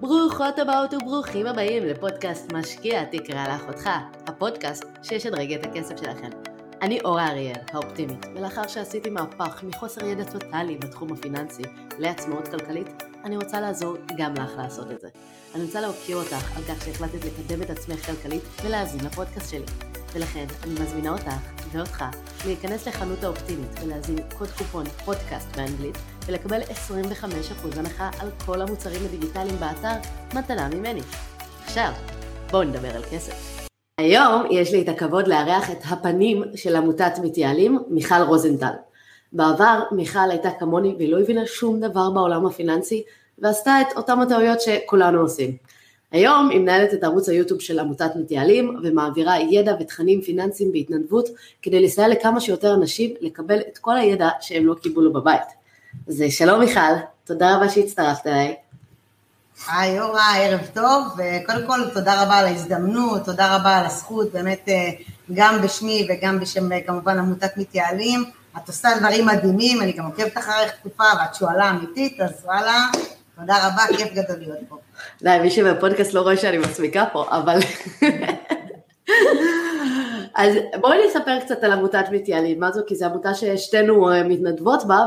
ברוכות הבאות וברוכים הבאים לפודקאסט משקיע תקרא לאחותך, הפודקאסט שישדרג את הכסף שלכם. אני אורה אריאל, האופטימית, ולאחר שעשיתי מהפך מחוסר ידע טוטאלי בתחום הפיננסי לעצמאות כלכלית, אני רוצה לעזור גם לך לעשות את זה. אני רוצה להוקיר אותך על כך שהחלטת לקדם את עצמך כלכלית ולהאזין לפודקאסט שלי. ולכן אני מזמינה אותך ואותך להיכנס לחנות האופטימית ולהזין קוד קופון פודקאסט באנגלית ולקבל 25% הנחה על כל המוצרים הדיגיטליים באתר מתנה ממני. עכשיו, בואו נדבר על כסף. היום יש לי את הכבוד לארח את הפנים של עמותת מתייעלים, מיכל רוזנטל. בעבר מיכל הייתה כמוני והיא לא הבינה שום דבר בעולם הפיננסי ועשתה את אותם הטעויות שכולנו עושים. היום היא מנהלת את ערוץ היוטיוב של עמותת מתייעלים ומעבירה ידע ותכנים פיננסיים בהתנדבות כדי לסייע לכמה שיותר אנשים לקבל את כל הידע שהם לא קיבלו בבית. אז שלום מיכל, תודה רבה שהצטרפת אליי. היי יורה, ערב טוב, וקודם כל תודה רבה על ההזדמנות, תודה רבה על הזכות, באמת אה, גם בשמי וגם בשם אה, כמובן עמותת מתייעלים, את עושה דברים מדהימים, אני גם עוקבת אחריך תקופה ואת שואלה אמיתית, אז וואלה, תודה רבה, כיף גדול להיות פה. די, מי שבפודקאסט לא רואה שאני מסמיקה פה, אבל... אז בואי נספר קצת על עמותת מתייעלים, מה זו? כי זו עמותה ששתינו אה, מתנדבות בה,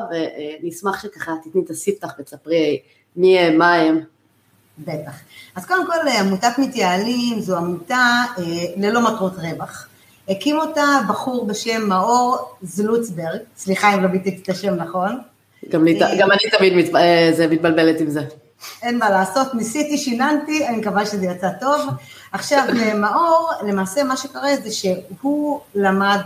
ונשמח שככה תתני את הספתח ותספרי מי הם, מה הם. בטח. אז קודם כל, עמותת מתייעלים זו עמותה אה, ללא מטרות רווח. הקים אותה בחור בשם מאור זלוצברג, סליחה אם לא ביטאתי את השם נכון. גם, לי, אה, גם אני תמיד מת, אה, זה מתבלבלת עם זה. אין מה לעשות, ניסיתי, שיננתי, אני מקווה שזה יצא טוב. עכשיו, מאור, למעשה מה שקרה זה שהוא למד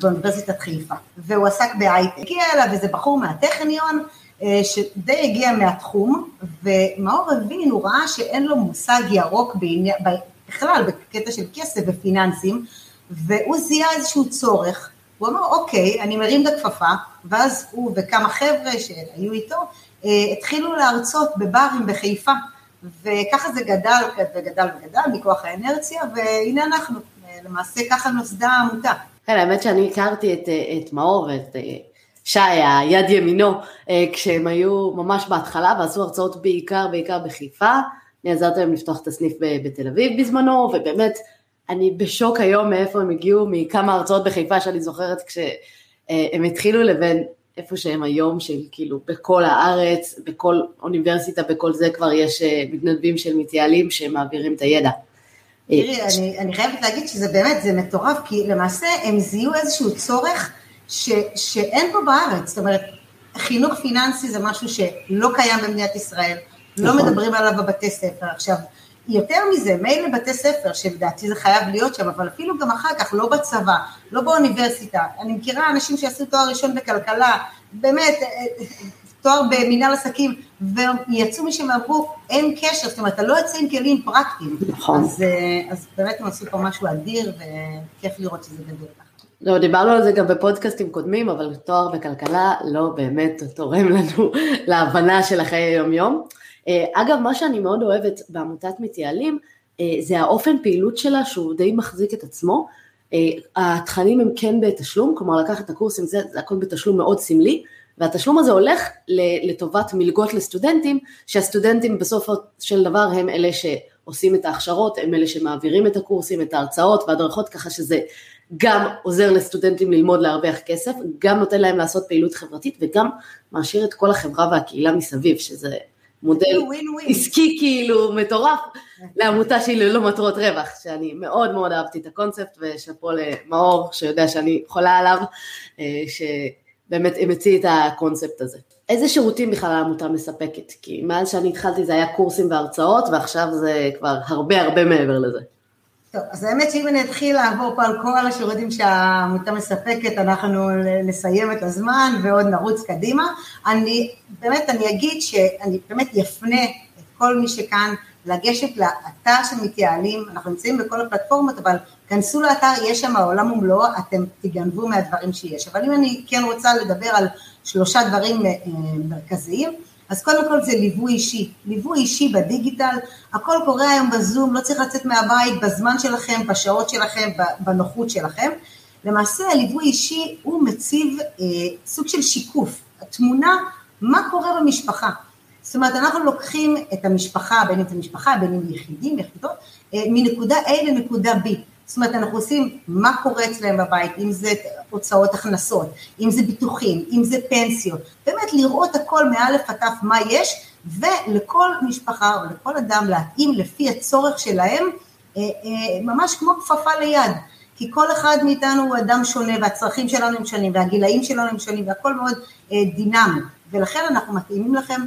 באוניברסיטת חיפה, והוא עסק בהייטק. הגיע אליו איזה בחור מהטכניון, אה, שדי הגיע מהתחום, ומאור הבין, הוא ראה שאין לו מושג ירוק בכלל בקטע של כסף ופיננסים, והוא זיהה איזשהו צורך, הוא אמר אוקיי, אני מרים את הכפפה, ואז הוא וכמה חבר'ה שהיו איתו, אה, התחילו להרצות בברים בחיפה, וככה זה גדל וגדל וגדל מכוח האנרציה, והנה אנחנו, למעשה ככה נוסדה העמותה. כן, האמת שאני הכרתי את, את מאור ואת שי, היד ימינו, אה, כשהם היו ממש בהתחלה ועשו הרצאות בעיקר, בעיקר בחיפה, אני עזרתי להם לפתוח את הסניף בתל אביב בזמנו, ובאמת, אני בשוק היום מאיפה הם הגיעו, מכמה הרצאות בחיפה שאני זוכרת כשהם התחילו לבין איפה שהם היום, של כאילו בכל הארץ, בכל אוניברסיטה, בכל זה כבר יש אה, מתנדבים של מתייעלים שמעבירים את הידע. תראי, אני, אני חייבת להגיד שזה באמת, זה מטורף, כי למעשה הם זיהו איזשהו צורך ש, שאין פה בארץ, זאת אומרת, חינוך פיננסי זה משהו שלא קיים במדינת ישראל, לא נכון. מדברים עליו בבתי ספר. עכשיו, יותר מזה, מילא בתי ספר, שלדעתי זה חייב להיות שם, אבל אפילו גם אחר כך, לא בצבא, לא באוניברסיטה. אני מכירה אנשים שעשו תואר ראשון בכלכלה, באמת, אה, תואר במנהל עסקים, ויצאו משם ואמרו, אין קשר, זאת אומרת, אתה לא יוצא עם כלים פרקטיים. נכון. אז, אה, אז באמת הם עשו פה משהו אדיר, וכיף לראות שזה גדול. לא, דיברנו על זה גם בפודקאסטים קודמים, אבל תואר בכלכלה לא באמת תורם לנו להבנה של החיי היום-יום. אה, אגב, מה שאני מאוד אוהבת בעמותת מתייעלים, אה, זה האופן פעילות שלה שהוא די מחזיק את עצמו. אה, התכנים הם כן בתשלום, כלומר לקחת את הקורסים, זה, זה הכל בתשלום מאוד סמלי, והתשלום הזה הולך לטובת מלגות לסטודנטים, שהסטודנטים בסופו של דבר הם אלה שעושים את ההכשרות, הם אלה שמעבירים את הקורסים, את ההרצאות וההדרכות, ככה שזה גם עוזר לסטודנטים ללמוד להרוויח כסף, גם נותן להם לעשות פעילות חברתית וגם מעשיר את כל החברה והקהילה מסביב, שזה מודל עסקי כאילו מטורף לעמותה שהיא ללא מטרות רווח, שאני מאוד מאוד אהבתי את הקונספט ושאפו למאור שיודע שאני חולה עליו, אה, שבאמת המציא את הקונספט הזה. איזה שירותים בכלל העמותה מספקת? כי מאז שאני התחלתי זה היה קורסים והרצאות ועכשיו זה כבר הרבה הרבה מעבר לזה. טוב, אז האמת שאם אני אתחיל לעבור פה על כל השירותים שהעמותה מספקת, אנחנו נסיים את הזמן ועוד נרוץ קדימה. אני, באמת, אני אגיד שאני באמת אפנה את כל מי שכאן לגשת לאתר של מתייעלים, אנחנו נמצאים בכל הפלטפורמות, אבל כנסו לאתר, יש שם העולם ומלואו, אתם תגנבו מהדברים שיש. אבל אם אני כן רוצה לדבר על שלושה דברים אה, מרכזיים, אז קודם כל זה ליווי אישי, ליווי אישי בדיגיטל, הכל קורה היום בזום, לא צריך לצאת מהבית בזמן שלכם, בשעות שלכם, בנוחות שלכם. למעשה הליווי אישי הוא מציב אה, סוג של שיקוף, התמונה, מה קורה במשפחה. זאת אומרת, אנחנו לוקחים את המשפחה, בין אם זה משפחה, בין אם יחידים, יחידות, אה, מנקודה A לנקודה B. זאת אומרת, אנחנו עושים מה קורה אצלם בבית, אם זה הוצאות הכנסות, אם זה ביטוחים, אם זה פנסיות, באמת לראות הכל מאלף עד תף מה יש, ולכל משפחה או לכל אדם להתאים לפי הצורך שלהם, אה, אה, ממש כמו כפפה ליד. כי כל אחד מאיתנו הוא אדם שונה והצרכים שלנו הם שונים והגילאים שלנו הם שונים והכל מאוד דינמי ולכן אנחנו מתאימים לכם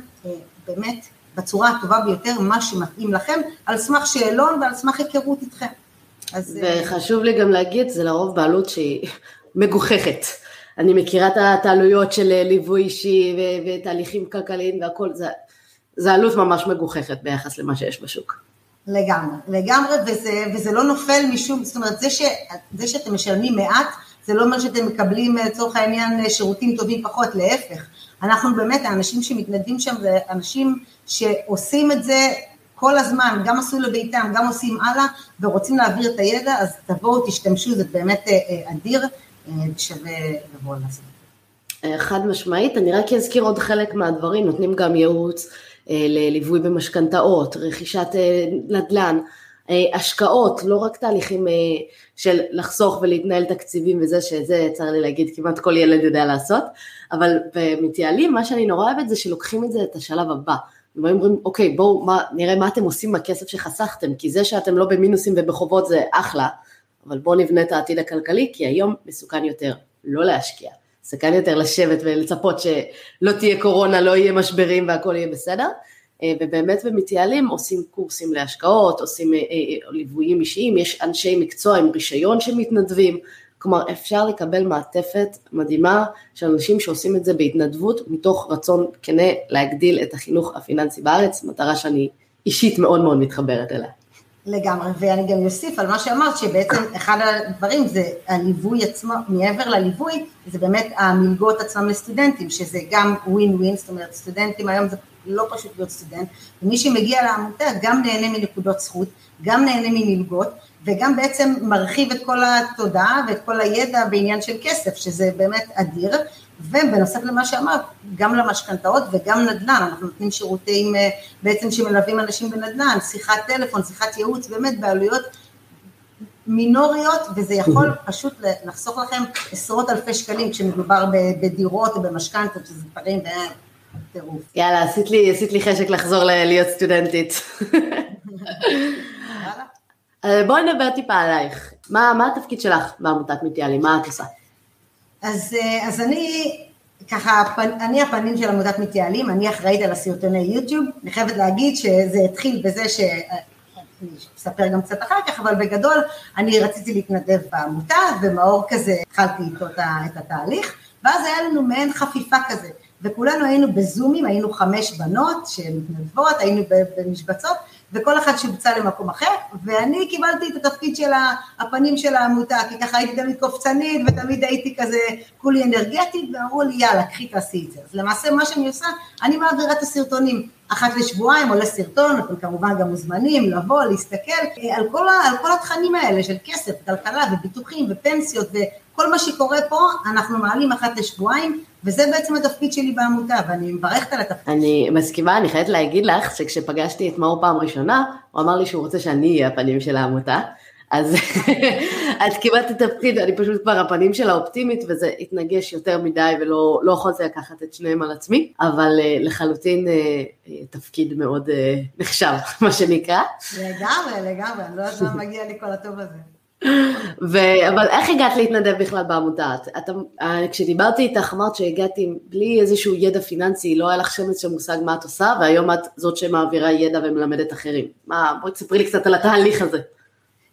באמת בצורה הטובה ביותר מה שמתאים לכם על סמך שאלון ועל סמך היכרות איתכם. אז, וחשוב לי גם להגיד, זה לרוב בעלות שהיא מגוחכת. אני מכירה את העלויות של ליווי אישי ותהליכים כלכליים והכל, זה, זה עלות ממש מגוחכת ביחס למה שיש בשוק. לגמרי, לגמרי, וזה, וזה לא נופל משום, זאת אומרת, זה, ש, זה שאתם משלמים מעט, זה לא אומר שאתם מקבלים לצורך העניין שירותים טובים פחות, להפך. אנחנו באמת, האנשים שמתנדבים שם זה אנשים שעושים את זה כל הזמן, גם עשו לביתם, גם עושים הלאה, ורוצים להעביר את הידע, אז תבואו, תשתמשו, זה באמת אה, אה, אדיר, אה, שווה לבוא לעשות. חד משמעית, אני רק אזכיר עוד חלק מהדברים, נותנים גם ייעוץ לליווי במשכנתאות, רכישת נדל"ן, השקעות, לא רק תהליכים של לחסוך ולהתנהל תקציבים וזה, שזה, צר לי להגיד, כמעט כל ילד יודע לעשות, אבל במתייעלים, מה שאני נורא אוהבת זה שלוקחים את זה את השלב הבא. ובאים אומרים, אוקיי, בואו נראה מה אתם עושים עם הכסף שחסכתם, כי זה שאתם לא במינוסים ובחובות זה אחלה, אבל בואו נבנה את העתיד הכלכלי, כי היום מסוכן יותר לא להשקיע. מסוכן יותר לשבת ולצפות שלא תהיה קורונה, לא יהיה משברים והכל יהיה בסדר. אה, ובאמת במתייעלים עושים קורסים להשקעות, עושים אה, אה, ליוויים אישיים, יש אנשי מקצוע עם רישיון שמתנדבים, כלומר אפשר לקבל מעטפת מדהימה של אנשים שעושים את זה בהתנדבות מתוך רצון כנה להגדיל את החינוך הפיננסי בארץ, מטרה שאני אישית מאוד מאוד מתחברת אליה. לגמרי, ואני גם אוסיף על מה שאמרת, שבעצם אחד הדברים זה הליווי עצמו, מעבר לליווי, זה באמת המלגות עצמם לסטודנטים, שזה גם ווין ווין, זאת אומרת סטודנטים היום זה לא פשוט להיות סטודנט, ומי שמגיע לעמותה גם נהנה מנקודות זכות, גם נהנה ממלגות, וגם בעצם מרחיב את כל התודעה ואת כל הידע בעניין של כסף, שזה באמת אדיר, ובנוסף למה שאמרת, גם למשכנתאות וגם נדל"ן, אנחנו נותנים שירותים אה, בעצם שמלווים אנשים בנדל"ן, שיחת טלפון, שיחת ייעוץ, באמת בעלויות מינוריות, וזה יכול פשוט לחסוך לכם עשרות אלפי שקלים כשמדובר בדירות או במשכנתות, שזה דברים טירוף. יאללה, עשית לי, עשית לי חשק לחזור להיות סטודנטית. אה, בואי נדבר טיפה עלייך. מה, מה התפקיד שלך בעמותת מתייעלים? מה את עושה? אז, אה, אז אני, ככה, אני הפנים של עמותת מתייעלים, אני אחראית על הסרטוני יוטיוב. אני חייבת להגיד שזה התחיל בזה ש... אני אספר גם קצת אחר כך, אבל בגדול אני רציתי להתנדב בעמותה, ומאור כזה התחלתי איתו את התהליך, ואז היה לנו מעין חפיפה כזה. וכולנו היינו בזומים, היינו חמש בנות שמתנדבות, היינו במשבצות, וכל אחד שובצה למקום אחר, ואני קיבלתי את התפקיד של הפנים של העמותה, כי ככה הייתי תמיד קופצנית, ותמיד הייתי כזה כולי אנרגטית, ואמרו לי, יאללה, קחי תעשי את זה. אז למעשה מה שאני עושה, אני מעבירה את הסרטונים. אחת לשבועיים עולה סרטון, אתם כמובן גם מוזמנים לבוא, להסתכל אה, על כל, על כל התכנים האלה של כסף, כלכלה וביטוחים ופנסיות וכל מה שקורה פה, אנחנו מעלים אחת לשבועיים, וזה בעצם התפקיד שלי בעמותה, ואני מברכת על התפקיד. אני מסכימה, אני חייבת להגיד לך שכשפגשתי את מאור פעם ראשונה, הוא אמר לי שהוא רוצה שאני אהיה הפנים של העמותה. אז את קיבלת את התפקיד, אני פשוט כבר הפנים של האופטימית, וזה התנגש יותר מדי ולא לא יכולתי לקחת את שניהם על עצמי, אבל uh, לחלוטין uh, תפקיד מאוד uh, נחשב, מה שנקרא. לגמרי, לגמרי, אני לא יודעת מה מגיע לי כל הטוב הזה. ו- אבל איך הגעת להתנדב בכלל בעמותה? את, כשדיברתי איתך אמרת שהגעתי בלי איזשהו ידע פיננסי, לא היה לך שמץ של מושג מה את עושה, והיום את זאת שמעבירה ידע ומלמדת אחרים. מה, בואי תספרי לי קצת על התהליך הזה.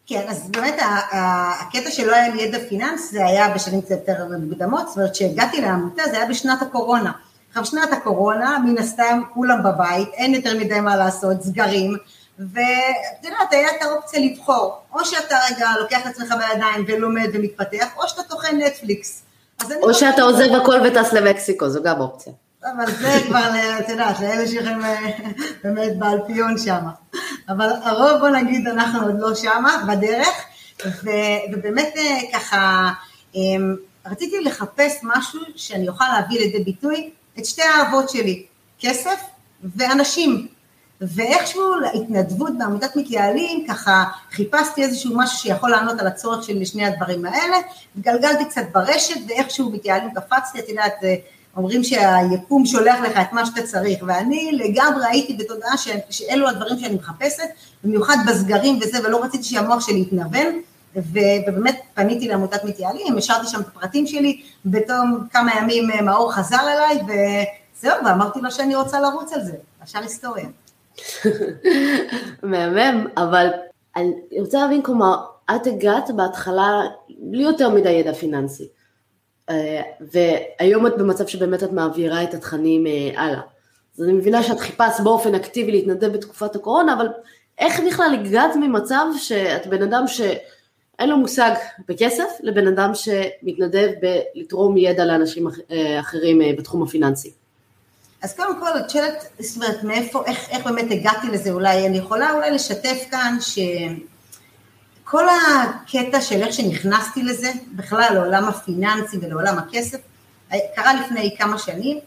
כן, אז באמת הקטע שלא היה לי ידע פיננס זה היה בשנים קצת יותר מוקדמות, זאת אומרת שהגעתי לעמותה זה היה בשנת הקורונה. עכשיו שנת הקורונה, מן הסתם כולם בבית, אין יותר מדי מה לעשות, סגרים, ואת יודעת, היה את האופציה לבחור, או שאתה רגע לוקח את עצמך בידיים ולומד ומתפתח, או שאתה טוחן נטפליקס. או שאתה עוזב הכל וטס למקסיקו, זו גם אופציה. אבל זה כבר, את יודעת, לאלה שלכם אה, באמת באלפיון שם. אבל הרוב, בוא נגיד, אנחנו עוד לא שמה, בדרך, ו, ובאמת אה, ככה, אמ, רציתי לחפש משהו שאני אוכל להביא לידי ביטוי את שתי האהבות שלי, כסף ואנשים. ואיכשהו להתנדבות בעמותת מתייעלים, ככה חיפשתי איזשהו משהו שיכול לענות על הצורך של שני הדברים האלה, התגלגלתי קצת ברשת ואיכשהו מתייעלים קפצתי, את יודעת, אומרים שהיקום שולח לך את מה שאתה צריך, ואני לגמרי הייתי בתודעה שאלו הדברים שאני מחפשת, במיוחד בסגרים וזה, ולא רציתי שהמוח שלי יתנוון, ובאמת פניתי לעמותת מתייעלים, השארתי שם את הפרטים שלי, בתום כמה ימים מאור חזר אליי, וזהו, ואמרתי לו שאני רוצה לרוץ על זה, השאר היסטוריה. מהמם, אבל אני רוצה להבין, כלומר, את הגעת בהתחלה בלי יותר מדי ידע פיננסי, אה, והיום את במצב שבאמת את מעבירה את התכנים אה, הלאה. אז אני מבינה שאת חיפשת באופן אקטיבי להתנדב בתקופת הקורונה, אבל איך בכלל הגעת ממצב שאת בן אדם שאין לו מושג בכסף, לבן אדם שמתנדב בלתרום ידע לאנשים אה, אחרים בתחום הפיננסי? אז קודם כל, את שואלת, זאת אומרת, מאיפה, איך, איך באמת הגעתי לזה? אולי, אני יכולה אולי לשתף כאן שכל הקטע של איך שנכנסתי לזה, בכלל לעולם הפיננסי ולעולם הכסף, קרה לפני כמה שנים,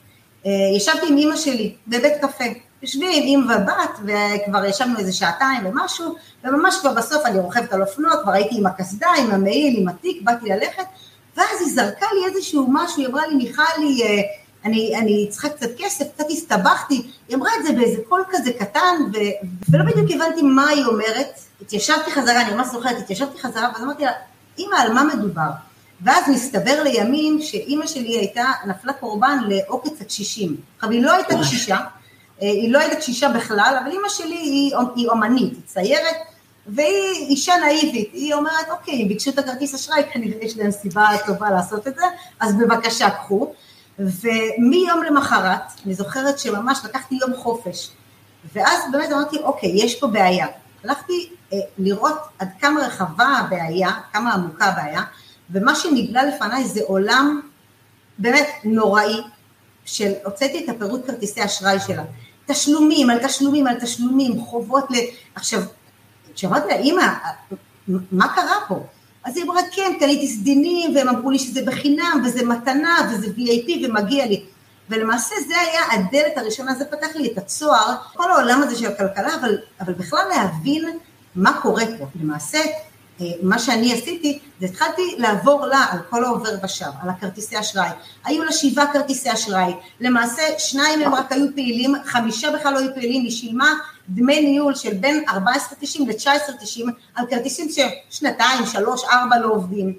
אה, ישבתי עם אימא שלי בבית קפה, יושבים עם ובת, וכבר ישבנו איזה שעתיים ומשהו, וממש כבר בסוף אני רוכבת על אופנוע, כבר הייתי עם הקסדה, עם המעיל, עם התיק, באתי ללכת, ואז היא זרקה לי איזשהו משהו, היא אמרה לי, מיכלי, אה, אני, אני צריכה קצת כסף, קצת הסתבכתי, היא אמרה את זה באיזה קול כזה קטן, ו, ולא בדיוק הבנתי מה היא אומרת, התיישבתי חזרה, אני ממש זוכרת, התיישבתי חזרה, ואז אמרתי לה, אמא, על מה מדובר? ואז מסתבר לימים שאימא שלי הייתה, נפלה קורבן לעוקץ הקשישים. עכשיו, היא לא הייתה קשישה, אה, היא לא הייתה קשישה בכלל, אבל אימא שלי היא, היא אומנית, היא ציירת, והיא אישה נאיבית, היא אומרת, אוקיי, ביקשו את הכרטיס אשראי, כנראה יש להם סיבה טובה לעשות את זה, אז בבקשה קחו. ומיום למחרת, אני זוכרת שממש לקחתי יום חופש, ואז באמת אמרתי, אוקיי, יש פה בעיה. הלכתי אה, לראות עד כמה רחבה הבעיה, כמה עמוקה הבעיה, ומה שנגלה לפניי זה עולם באמת נוראי, של הוצאתי את הפירוט כרטיסי אשראי שלה. תשלומים על תשלומים על תשלומים, חובות ל... עכשיו, כשאמרתי לה, אימא, מה קרה פה? אז היא אמרה, כן, קניתי סדינים, והם אמרו לי שזה בחינם, וזה מתנה, וזה VIP, ומגיע לי. ולמעשה זה היה הדלת הראשונה, זה פתח לי את הצוהר, כל העולם הזה של הכלכלה, אבל, אבל בכלל להבין מה קורה פה. למעשה, אה, מה שאני עשיתי, זה התחלתי לעבור לה על כל העובר ושב, על הכרטיסי אשראי. היו לה שבעה כרטיסי אשראי, למעשה שניים הם רק היו פעילים, חמישה בכלל לא היו פעילים, היא שילמה דמי ניהול של בין 14.90 ל-19.90 על כרטיסים ששנתיים, שלוש, ארבע לא עובדים.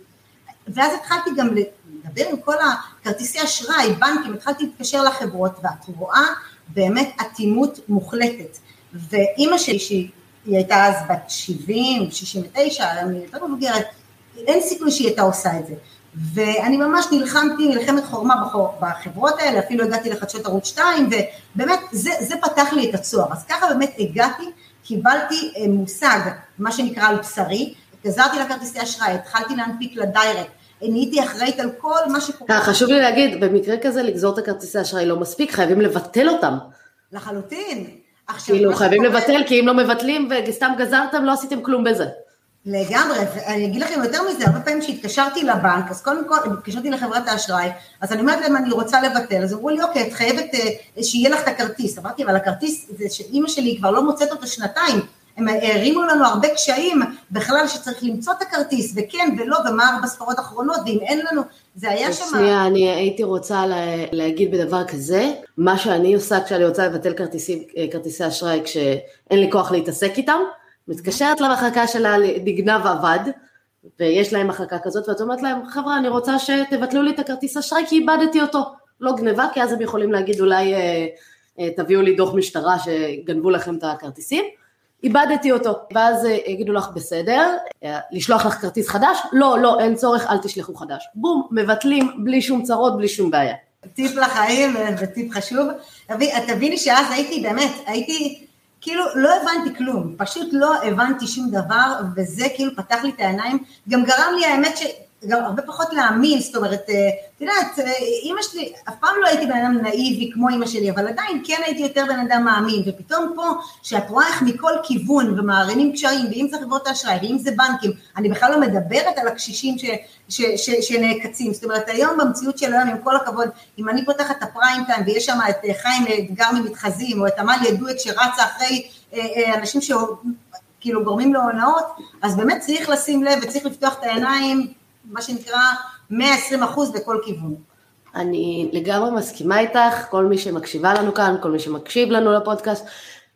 ואז התחלתי גם לדבר עם כל הכרטיסי אשראי, בנקים, התחלתי להתקשר לחברות, ואת רואה באמת אטימות מוחלטת. ואימא שלי, שהיא הייתה אז בת 70, 69, אני יותר מבוגרת, אין סיכוי שהיא הייתה עושה את זה. ואני ממש נלחמתי מלחמת חורמה בחברות האלה, אפילו הגעתי לחדשות ערוץ 2, ובאמת זה, זה פתח לי את הצוהר. אז ככה באמת הגעתי, קיבלתי אה, מושג, מה שנקרא על בשרי, גזרתי לכרטיסי אשראי, התחלתי להנפיק לדיירקט, נהייתי אחראית על כל מה שקורה. אה, חשוב לי להגיד, במקרה כזה לגזור את הכרטיסי אשראי לא מספיק, חייבים לבטל אותם. לחלוטין. כאילו חייבים לבטל, כי אם לא מבטלים וסתם גזרתם, לא עשיתם כלום בזה. לגמרי, ואני אגיד לכם יותר מזה, הרבה פעמים כשהתקשרתי לבנק, אז קודם כל, התקשרתי לחברת האשראי, אז אני אומרת להם, אני רוצה לבטל, אז אמרו לי, אוקיי, את חייבת אה, שיהיה לך את הכרטיס. אמרתי, אבל הכרטיס, זה שאימא שלי כבר לא מוצאת אותו שנתיים, הם הערימו לנו הרבה קשיים בכלל שצריך למצוא את הכרטיס, וכן ולא, ומה ארבע ספרות אחרונות, ואם אין לנו, זה היה שם... שנייה, אני הייתי רוצה להגיד בדבר כזה, מה שאני עושה כשאני רוצה לבטל כרטיסי, אה, כרטיסי אשראי כשאין לי כוח להתעסק איתם, מתקשרת למחלקה שלה נגנב עבד, ויש להם מחלקה כזאת, ואת אומרת להם, חבר'ה, אני רוצה שתבטלו לי את הכרטיס אשראי כי איבדתי אותו. לא גניבה, כי אז הם יכולים להגיד אולי אה, אה, תביאו לי דוח משטרה שגנבו לכם את הכרטיסים. איבדתי אותו, ואז אה, יגידו לך בסדר, אה, לשלוח לך כרטיס חדש? לא, לא, אין צורך, אל תשלחו חדש. בום, מבטלים בלי שום צרות, בלי שום בעיה. טיפ לחיים וטיפ חשוב. תביני שאז הייתי באמת, הייתי כאילו לא הבנתי כלום, פשוט לא הבנתי שום דבר, וזה כאילו פתח לי את העיניים, גם גרם לי האמת ש... גם הרבה פחות להאמין, זאת אומרת, אה, את יודעת, אה, אימא שלי, אף פעם לא הייתי בן אדם נאיבי כמו אימא שלי, אבל עדיין כן הייתי יותר בן אדם מאמין, ופתאום פה, שאת רואה איך מכל כיוון ומערימים קשרים, ואם זה חברות האשראי, ואם זה בנקים, אני בכלל לא מדברת על הקשישים ש, ש, ש, שנעקצים, זאת אומרת, היום במציאות של היום, עם כל הכבוד, אם אני פותחת את הפריים טיים, ויש שם את חיים אתגר ממתחזים, או את עמליה דואק שרצה אחרי אנשים ש... כאילו גורמים להונאות, אז באמת צריך לשים לב וצריך לפתוח את העיניים, מה שנקרא 120 אחוז בכל כיוון. אני לגמרי מסכימה איתך, כל מי שמקשיבה לנו כאן, כל מי שמקשיב לנו לפודקאסט,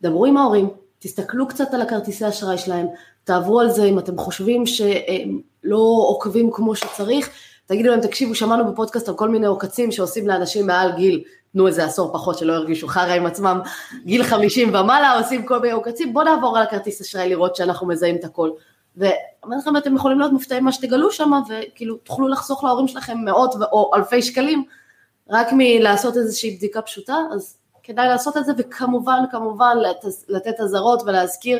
דברו עם ההורים, תסתכלו קצת על הכרטיסי אשראי שלהם, תעברו על זה. אם אתם חושבים שהם לא עוקבים כמו שצריך, תגידו להם, תקשיבו, שמענו בפודקאסט על כל מיני עוקצים שעושים לאנשים מעל גיל. תנו איזה עשור פחות שלא ירגישו חרא עם עצמם, גיל 50 ומעלה עושים כל מיני עוקצים, בואו נעבור על הכרטיס אשראי לראות שאנחנו מזהים את הכל. ואומר לכם, אתם יכולים להיות מופתעים מה שתגלו שם, וכאילו תוכלו לחסוך להורים שלכם מאות או אלפי שקלים, רק מלעשות איזושהי בדיקה פשוטה, אז כדאי לעשות את זה, וכמובן, כמובן, לתת אזהרות ולהזכיר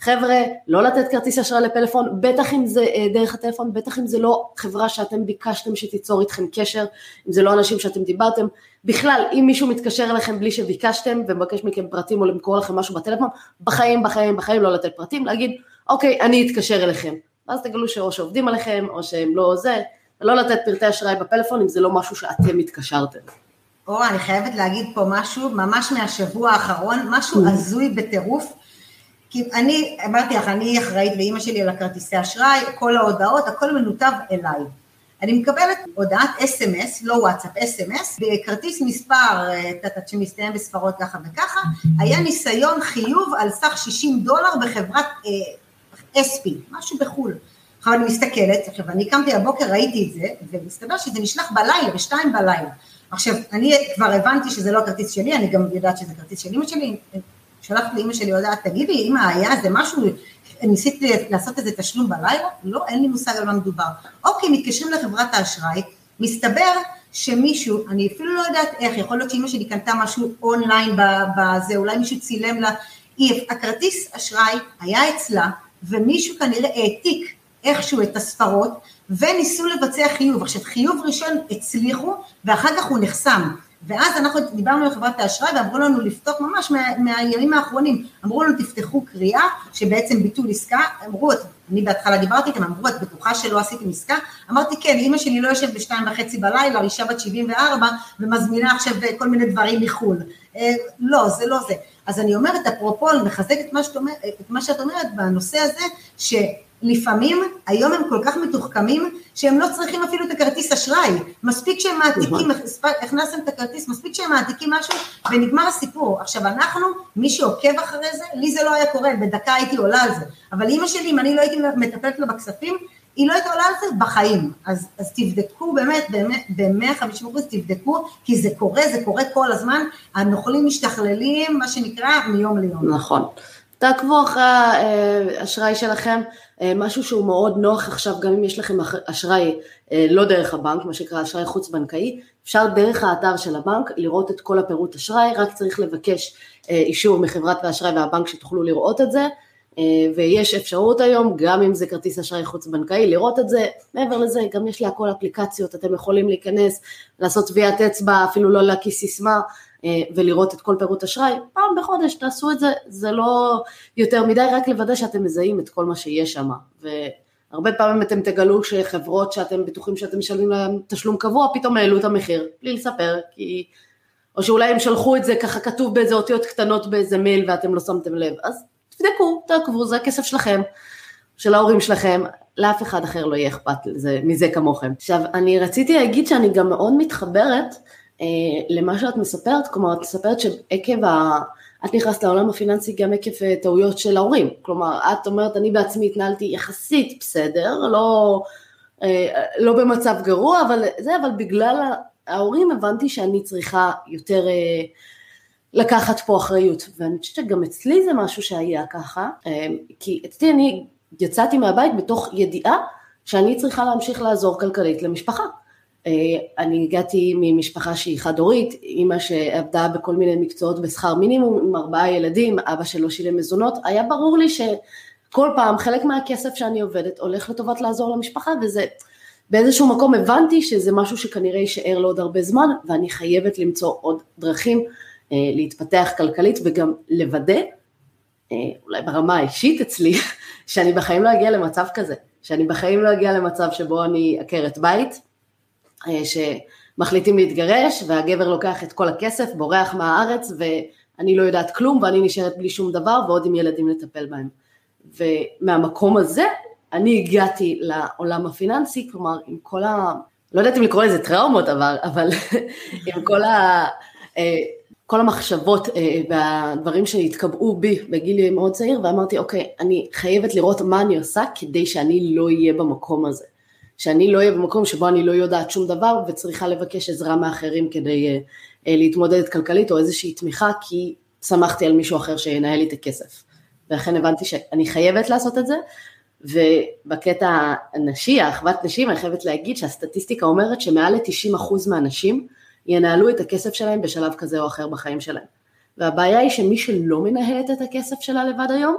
חבר'ה, לא לתת כרטיס אשראי לפלאפון, בטח אם זה אה, דרך הטלפון, בטח אם זה לא חברה שאתם ביקשתם שתיצור איתכם קשר, אם זה לא אנשים שאתם דיברתם, בכלל, אם מישהו מתקשר אליכם בלי שביקשתם ומבקש מכם פרטים או למכור לכם משהו בטלפון, בחיים, בחיים, בחיים לא לתת פרטים, להגיד, אוקיי, אני אתקשר אליכם. ואז תגלו שאו שעובדים עליכם, או שהם לא זה, ולא לתת פרטי אשראי בפלאפון אם זה לא משהו שאתם התקשרתם. או, אני חייבת להגיד פה משהו, ממש מהשבוע האחרון, משהו mm. הזוי בטירוף. כי אני, אמרתי לך, אני אחראית לאימא שלי על הכרטיסי אשראי, כל ההודעות, הכל מנותב אליי. אני מקבלת הודעת אס.אם.אס, לא וואטסאפ, אס.אם.אס, בכרטיס מספר, טטט, שמסתיים בספרות ככה וככה, היה ניסיון חיוב על סך 60 דולר בחברת אספי, משהו בחו"ל. עכשיו אני מסתכלת, עכשיו אני קמתי הבוקר, ראיתי את זה, ומסתבר שזה נשלח בלילה, בשתיים בלילה. עכשיו, אני כבר הבנתי שזה לא הכרטיס שלי, אני גם יודעת שזה כרטיס של אמא שלי, שלחתי לאמא שלי הודעה, תגידי, אמא, היה איזה משהו, ניסיתי לעשות איזה תשלום בלילה? לא, אין לי מושג על מה מדובר. אוקיי, מתקשרים לחברת האשראי, מסתבר שמישהו, אני אפילו לא יודעת איך, יכול להיות שאמא שלי קנתה משהו אונליין בזה, אולי מישהו צילם לה, הכרטיס אשראי היה אצלה, ומישהו כנראה העתיק איכשהו את הספרות, וניסו לבצע חיוב. עכשיו, חיוב ראשון הצליחו, ואחר כך הוא נחסם. ואז אנחנו דיברנו עם חברת האשראי ואמרו לנו לפתוח ממש מה, מהימים האחרונים, אמרו לנו תפתחו קריאה שבעצם ביטול עסקה, אמרו, אני בהתחלה דיברתי איתם, אמרו את בטוחה שלא עשיתם עסקה? אמרתי כן, אימא שלי לא יושבת בשתיים וחצי בלילה, אישה בת 74 ומזמינה עכשיו כל מיני דברים מחו"ל, אה, לא, זה לא זה. אז אני אומרת, אפרופו, אני מחזקת את מה שאת אומרת בנושא הזה, ש... לפעמים, היום הם כל כך מתוחכמים, שהם לא צריכים אפילו את הכרטיס אשראי. מספיק שהם מעתיקים, הכנסתם את הכרטיס, מספיק שהם מעתיקים משהו, ונגמר הסיפור. עכשיו, אנחנו, מי שעוקב אחרי זה, לי זה לא היה קורה, בדקה הייתי עולה על זה. אבל אימא שלי, אם אני לא הייתי מטפלת לה בכספים, היא לא הייתה עולה על זה בחיים. אז, אז תבדקו באמת, באמת, ב-150 אחוז תבדקו, כי זה קורה, זה קורה כל הזמן, הנוכלים משתכללים, מה שנקרא, מיום ליום. נכון. תעקבו אחרי האשראי שלכם, אה, משהו שהוא מאוד נוח עכשיו, גם אם יש לכם אשראי אה, לא דרך הבנק, מה שנקרא אשראי חוץ בנקאי, אפשר דרך האתר של הבנק לראות את כל הפירוט אשראי, רק צריך לבקש אה, אישור מחברת האשראי והבנק שתוכלו לראות את זה, ויש אפשרות היום, גם אם זה כרטיס אשראי חוץ בנקאי, לראות את זה, מעבר לזה גם יש להכל אפליקציות, אתם יכולים להיכנס, לעשות טביעת אצבע, אפילו לא להקיס סיסמה, אה, ולראות את כל פירוט אשראי, פעם בחודש תעשו את זה, זה לא יותר מדי, רק לוודא שאתם מזהים את כל מה שיש שם. והרבה פעמים אתם תגלו שחברות שאתם בטוחים שאתם משלמים להם תשלום קבוע, פתאום העלו את המחיר, בלי לספר, כי... או שאולי הם שלחו את זה ככה כתוב באיזה אותיות קטנות באיזה מייל ואתם לא שמתם לב, אז תבדקו, תעקבו, זה הכסף שלכם, של ההורים שלכם, לאף אחד אחר לא יהיה אכפת מזה כמוכם. עכשיו, אני רציתי להגיד שאני גם מאוד מתחברת אה, למה שאת מספרת, כלומר את מספרת שעקב ה... את נכנסת לעולם הפיננסי גם עקב אה, טעויות של ההורים, כלומר את אומרת אני בעצמי התנהלתי יחסית בסדר, לא, אה, לא במצב גרוע, אבל זה, אבל בגלל ההורים הבנתי שאני צריכה יותר לקחת פה אחריות, ואני חושבת שגם אצלי זה משהו שהיה ככה, כי אצלי אני יצאתי מהבית בתוך ידיעה שאני צריכה להמשיך לעזור כלכלית למשפחה. אה, אני הגעתי ממשפחה שהיא חד-הורית, אימא שעבדה בכל מיני מקצועות בשכר מינימום עם ארבעה ילדים, אבא שלא שילם מזונות, היה ברור לי שכל פעם חלק מהכסף שאני עובדת הולך לטובת לעזור למשפחה וזה באיזשהו מקום הבנתי שזה משהו שכנראה יישאר לעוד הרבה זמן, ואני חייבת למצוא עוד דרכים אה, להתפתח כלכלית וגם לוודא, אה, אולי ברמה האישית אצלי, שאני בחיים לא אגיע למצב כזה, שאני בחיים לא אגיע למצב שבו אני עקרת בית, שמחליטים להתגרש והגבר לוקח את כל הכסף, בורח מהארץ ואני לא יודעת כלום ואני נשארת בלי שום דבר ועוד עם ילדים לטפל בהם. ומהמקום הזה אני הגעתי לעולם הפיננסי, כלומר עם כל ה... לא יודעת אם לקרוא לזה טראומות, אבל, אבל עם כל, ה, אה, כל המחשבות אה, והדברים שהתקבעו בי בגיל מאוד צעיר, ואמרתי, אוקיי, אני חייבת לראות מה אני עושה כדי שאני לא אהיה במקום הזה. שאני לא אהיה במקום שבו אני לא יודעת שום דבר וצריכה לבקש עזרה מאחרים כדי אה, להתמודד כלכלית או איזושהי תמיכה, כי שמחתי על מישהו אחר שינהל לי את הכסף. ולכן הבנתי שאני חייבת לעשות את זה, ובקטע הנשי, האחוות נשים, אני חייבת להגיד שהסטטיסטיקה אומרת שמעל ל-90% מהנשים ינהלו את הכסף שלהם בשלב כזה או אחר בחיים שלהם. והבעיה היא שמי שלא מנהלת את הכסף שלה לבד היום,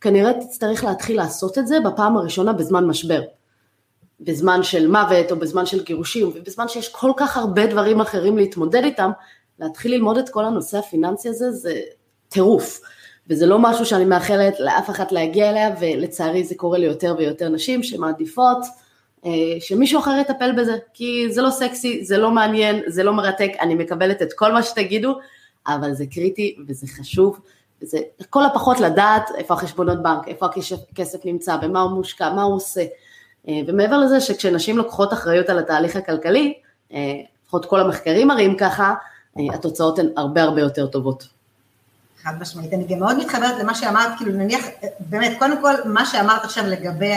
כנראה תצטרך להתחיל לעשות את זה בפעם הראשונה בזמן משבר. בזמן של מוות או בזמן של גירושים, ובזמן שיש כל כך הרבה דברים אחרים להתמודד איתם, להתחיל ללמוד את כל הנושא הפיננסי הזה זה טירוף. וזה לא משהו שאני מאחלת לאף אחת להגיע אליה, ולצערי זה קורה ליותר ויותר נשים שמעדיפות אה, שמישהו אחר יטפל בזה, כי זה לא סקסי, זה לא מעניין, זה לא מרתק, אני מקבלת את כל מה שתגידו, אבל זה קריטי וזה חשוב, וזה לכל הפחות לדעת איפה החשבונות בנק, איפה הכסף נמצא, במה הוא מושקע, מה הוא עושה. אה, ומעבר לזה שכשנשים לוקחות אחריות על התהליך הכלכלי, אה, לפחות כל המחקרים מראים ככה, התוצאות הן הרבה הרבה יותר טובות. חד משמעית. אני גם מאוד מתחברת למה שאמרת, כאילו נניח, באמת, קודם כל, מה שאמרת עכשיו לגבי.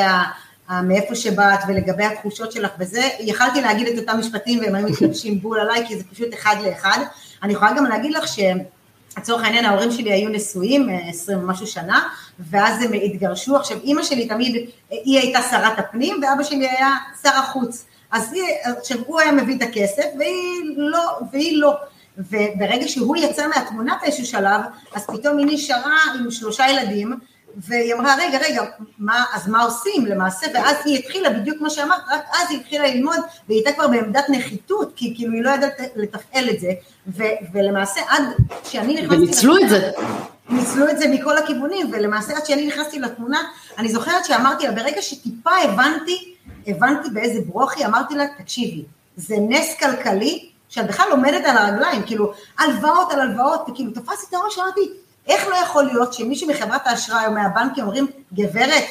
מאיפה שבאת ולגבי התחושות שלך וזה, יכלתי להגיד את אותם משפטים והם היו מתלבשים בול עליי, כי זה פשוט אחד לאחד. אני יכולה גם להגיד לך שלצורך העניין ההורים שלי היו נשואים אה, עשרים ומשהו שנה, ואז הם התגרשו. עכשיו אימא שלי תמיד, היא הייתה שרת הפנים ואבא שלי היה שר החוץ. אז היא, עכשיו הוא היה מביא את הכסף והיא לא, והיא לא. וברגע שהוא יצא מהתמונה באיזשהו שלב, אז פתאום היא נשארה עם שלושה ילדים, והיא אמרה, רגע, רגע, מה, אז מה עושים למעשה? ואז היא התחילה, בדיוק כמו שאמרת, רק אז היא התחילה ללמוד, והיא הייתה כבר בעמדת נחיתות, כי כאילו היא לא ידעת לתפעל את זה, ו, ולמעשה עד שאני נכנסתי... וניצלו את זה. ניצלו את זה מכל הכיוונים, ולמעשה עד שאני נכנסתי לתמונה, אני זוכרת שאמרתי לה, ברגע שטיפה הבנתי, הבנתי באיזה ברוכי, אמרתי לה, תקשיבי, זה נס כלכלי, שאת בכלל עומדת על הרגליים, כאילו, הלוואות על הלוואות, וכאילו, תפסתי את הראש, אמרתי, איך לא יכול להיות שמישהו מחברת האשראי או מהבנקים אומרים, גברת,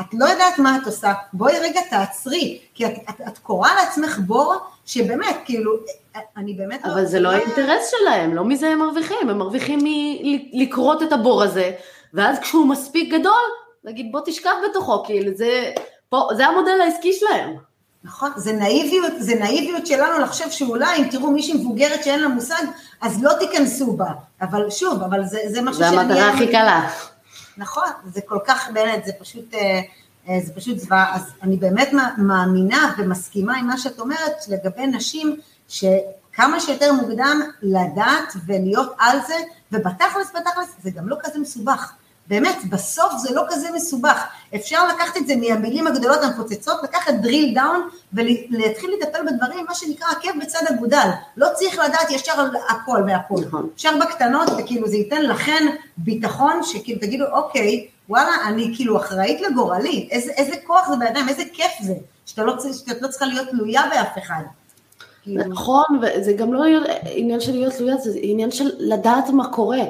את לא יודעת מה את עושה, בואי רגע תעצרי, כי את, את, את קוראה לעצמך בור, שבאמת, כאילו, אני באמת לא... אבל לא... זה לא האינטרס שלהם, לא מזה הם מרוויחים, הם מרוויחים מלקרות את הבור הזה, ואז כשהוא מספיק גדול, להגיד בוא תשכב בתוכו, כאילו זה, פה, זה המודל העסקי שלהם. נכון, זה נאיביות, זה נאיביות שלנו לחשוב שאולי אם תראו מישהי מבוגרת שאין לה מושג, אז לא תיכנסו בה. אבל שוב, אבל זה, זה משהו שאני... זה המטרה הכי קלה. נכון, זה כל כך באמת, זה פשוט, אה, אה, זה פשוט זוועה. אז אני באמת מאמינה ומסכימה עם מה שאת אומרת לגבי נשים, שכמה שיותר מוקדם לדעת ולהיות על זה, ובתכלס, בתכלס, זה גם לא כזה מסובך. באמת, בסוף זה לא כזה מסובך. אפשר לקחת את זה מהמילים הגדולות המפוצצות, לקחת drill down ולהתחיל לטפל בדברים, מה שנקרא עקב בצד אגודל. לא צריך לדעת ישר על הכל והכל. נכון. אפשר בקטנות, וכאילו זה ייתן לכן ביטחון, שכאילו תגידו, אוקיי, וואלה, אני כאילו אחראית לגורלי, איזה, איזה כוח זה בידיים, איזה כיף זה, שאתה לא, שאת לא צריכה להיות תלויה באף אחד. כאילו. נכון, וזה גם לא עניין של להיות תלויה, זה עניין של לדעת מה קורה.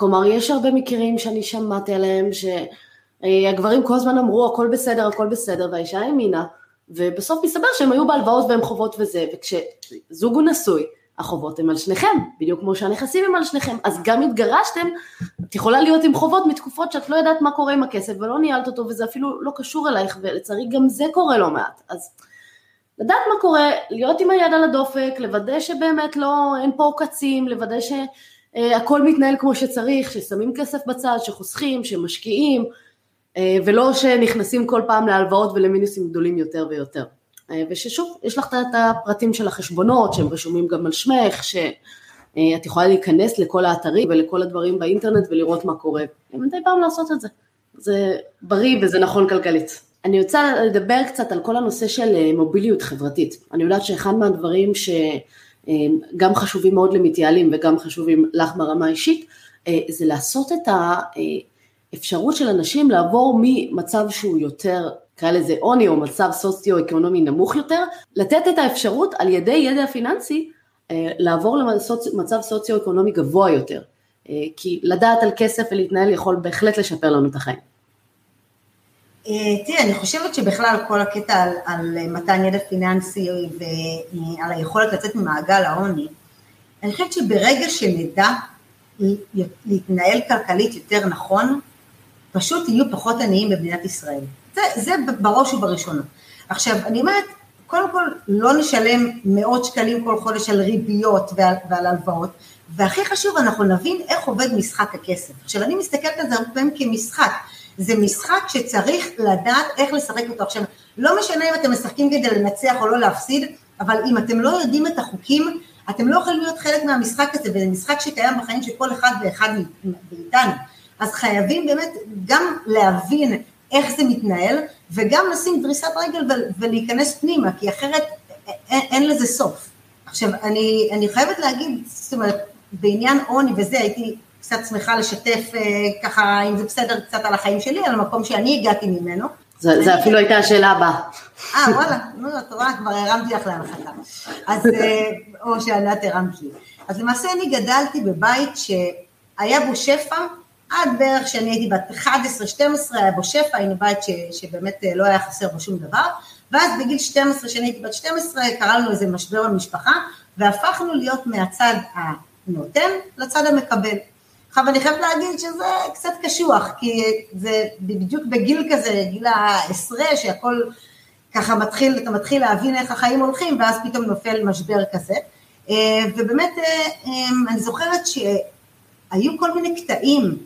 כלומר, יש הרבה מקרים שאני שמעתי עליהם, שהגברים כל הזמן אמרו הכל בסדר, הכל בסדר, והאישה האמינה, ובסוף מסתבר שהם היו בהלוואות והם חובות וזה, וכשזוג הוא נשוי, החובות הם על שניכם, בדיוק כמו שהנכסים הם על שניכם, אז גם התגרשתם, את יכולה להיות עם חובות מתקופות שאת לא יודעת מה קורה עם הכסף ולא ניהלת אותו וזה אפילו לא קשור אלייך ולצערי גם זה קורה לא מעט, אז לדעת מה קורה, להיות עם היד על הדופק, לוודא שבאמת לא, אין פה עוקצים, לוודא ש... אה, הכל מתנהל כמו שצריך, ששמים כסף בצד, שחוסכים, שמשקיעים, אה, ולא שנכנסים כל פעם להלוואות ולמינוסים גדולים יותר ויותר. אה, וששוב, יש לך את הפרטים של החשבונות שהם רשומים גם על שמך, שאת יכולה להיכנס לכל האתרים ולכל הדברים באינטרנט ולראות מה קורה. מדי פעם לעשות את זה. זה בריא וזה נכון כלכלית. אני רוצה לדבר קצת על כל הנושא של אה, מוביליות חברתית. אני יודעת שאחד מהדברים שגם חשובים מאוד למתייעלים וגם חשובים לך ברמה האישית, זה לעשות את האפשרות של אנשים לעבור ממצב שהוא יותר, נקרא לזה עוני או מצב סוציו-אקונומי נמוך יותר, לתת את האפשרות על ידי ידע פיננסי לעבור למצב סוציו-אקונומי גבוה יותר. כי לדעת על כסף ולהתנהל יכול בהחלט לשפר לנו את החיים. אה, תראה, אני חושבת שבכלל כל הקטע על, על מתן ידע פיננסי ועל היכולת לצאת ממעגל העוני, אני חושבת שברגע שנדע להתנהל כלכלית יותר נכון, פשוט יהיו פחות עניים במדינת ישראל. זה, זה בראש ובראשונה. עכשיו, אני אומרת, קודם כל לא נשלם מאות שקלים כל חודש על ריביות ועל, ועל הלוואות, והכי חשוב, אנחנו נבין איך עובד משחק הכסף. עכשיו, אני מסתכלת על זה הרבה פעמים כמשחק. זה משחק שצריך לדעת איך לשחק אותו. עכשיו, לא משנה אם אתם משחקים כדי לנצח או לא להפסיד, אבל אם אתם לא יודעים את החוקים, אתם לא יכולים להיות חלק מהמשחק הזה, וזה משחק שקיים בחיים של כל אחד ואחד מאיתנו. אז חייבים באמת גם להבין איך זה מתנהל, וגם לשים דריסת רגל ולהיכנס פנימה, כי אחרת אין, אין לזה סוף. עכשיו, אני, אני חייבת להגיד, זאת אומרת, בעניין עוני וזה, הייתי קצת שמחה לשתף אה, ככה, אם זה בסדר, קצת על החיים שלי, על המקום שאני הגעתי ממנו. זה, זה אפילו הייתה השאלה הבאה. אה, וואלה, נו, את רואה, כבר הרמתי לך להנחתה. אז, אה, או שענת הרמת לי. אז למעשה אני גדלתי בבית שהיה בו שפע, עד בערך כשאני הייתי בת 11-12, היה בו שפע, היינו בית ש, שבאמת אה, לא היה חסר בו שום דבר, ואז בגיל 12, כשאני הייתי בת 12, קרה לנו איזה משבר במשפחה, והפכנו להיות מהצד הנותן לצד המקבל. עכשיו אני חייבת להגיד שזה קצת קשוח, כי זה בדיוק בגיל כזה, גיל העשרה, שהכל ככה מתחיל, אתה מתחיל להבין איך החיים הולכים, ואז פתאום נופל משבר כזה. אה, ובאמת, אה, אה, אני זוכרת שהיו כל מיני קטעים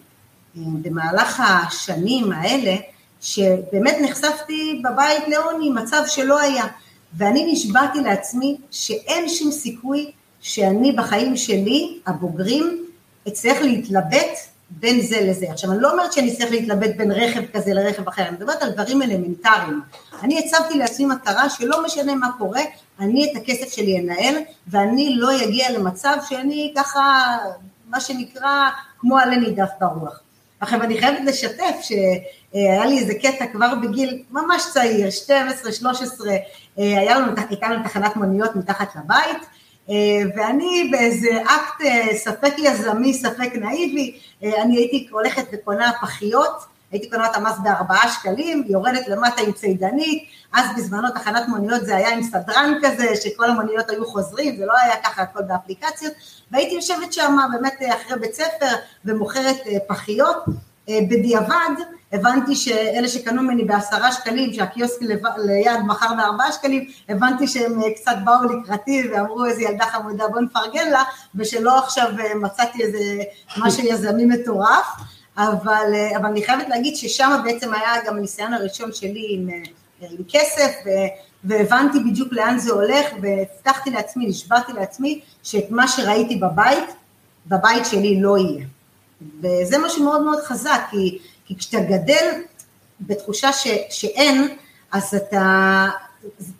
במהלך השנים האלה, שבאמת נחשפתי בבית לעוני, מצב שלא היה. ואני נשבעתי לעצמי שאין שום סיכוי שאני בחיים שלי, הבוגרים, אצטרך להתלבט בין זה לזה. עכשיו, אני לא אומרת שאני אצטרך להתלבט בין רכב כזה לרכב אחר, אני מדברת על דברים אלמנטריים. אני הצבתי לעצמי מטרה שלא משנה מה קורה, אני את הכסף שלי אנהל, ואני לא אגיע למצב שאני ככה, מה שנקרא, כמו עלה נידף ברוח. עכשיו, אני חייבת לשתף שהיה לי איזה קטע כבר בגיל ממש צעיר, 12, 13, היה לנו, הייתה לנו תחנת מוניות מתחת לבית, אה, ואני באיזה אקט אה, ספק יזמי, ספק נאיבי, אה, אני הייתי הולכת וקונה פחיות, הייתי קונה אותה מס בארבעה שקלים, יורדת למטה עם צידנית, אז בזמנו תחנת מוניות זה היה עם סדרן כזה, שכל המוניות היו חוזרים, זה לא היה ככה הכל באפליקציות, והייתי יושבת שם באמת אחרי בית ספר ומוכרת פחיות, בדיעבד הבנתי שאלה שקנו ממני בעשרה שקלים, שהקיוסק ליד מכר בארבעה שקלים, הבנתי שהם אה, קצת באו לקראתי ואמרו איזה ילדה חמודה בוא נפרגן לה, ושלא עכשיו אה, מצאתי איזה משהו יזמי מטורף, אבל, אה, אבל אני חייבת להגיד ששם בעצם היה גם הניסיון הראשון שלי עם, עם כסף, ו, והבנתי בדיוק לאן זה הולך, והבטחתי לעצמי, נשבעתי לעצמי, שאת מה שראיתי בבית, בבית שלי לא יהיה. וזה משהו מאוד מאוד חזק, כי כי כשאתה גדל בתחושה ש, שאין, אז אתה,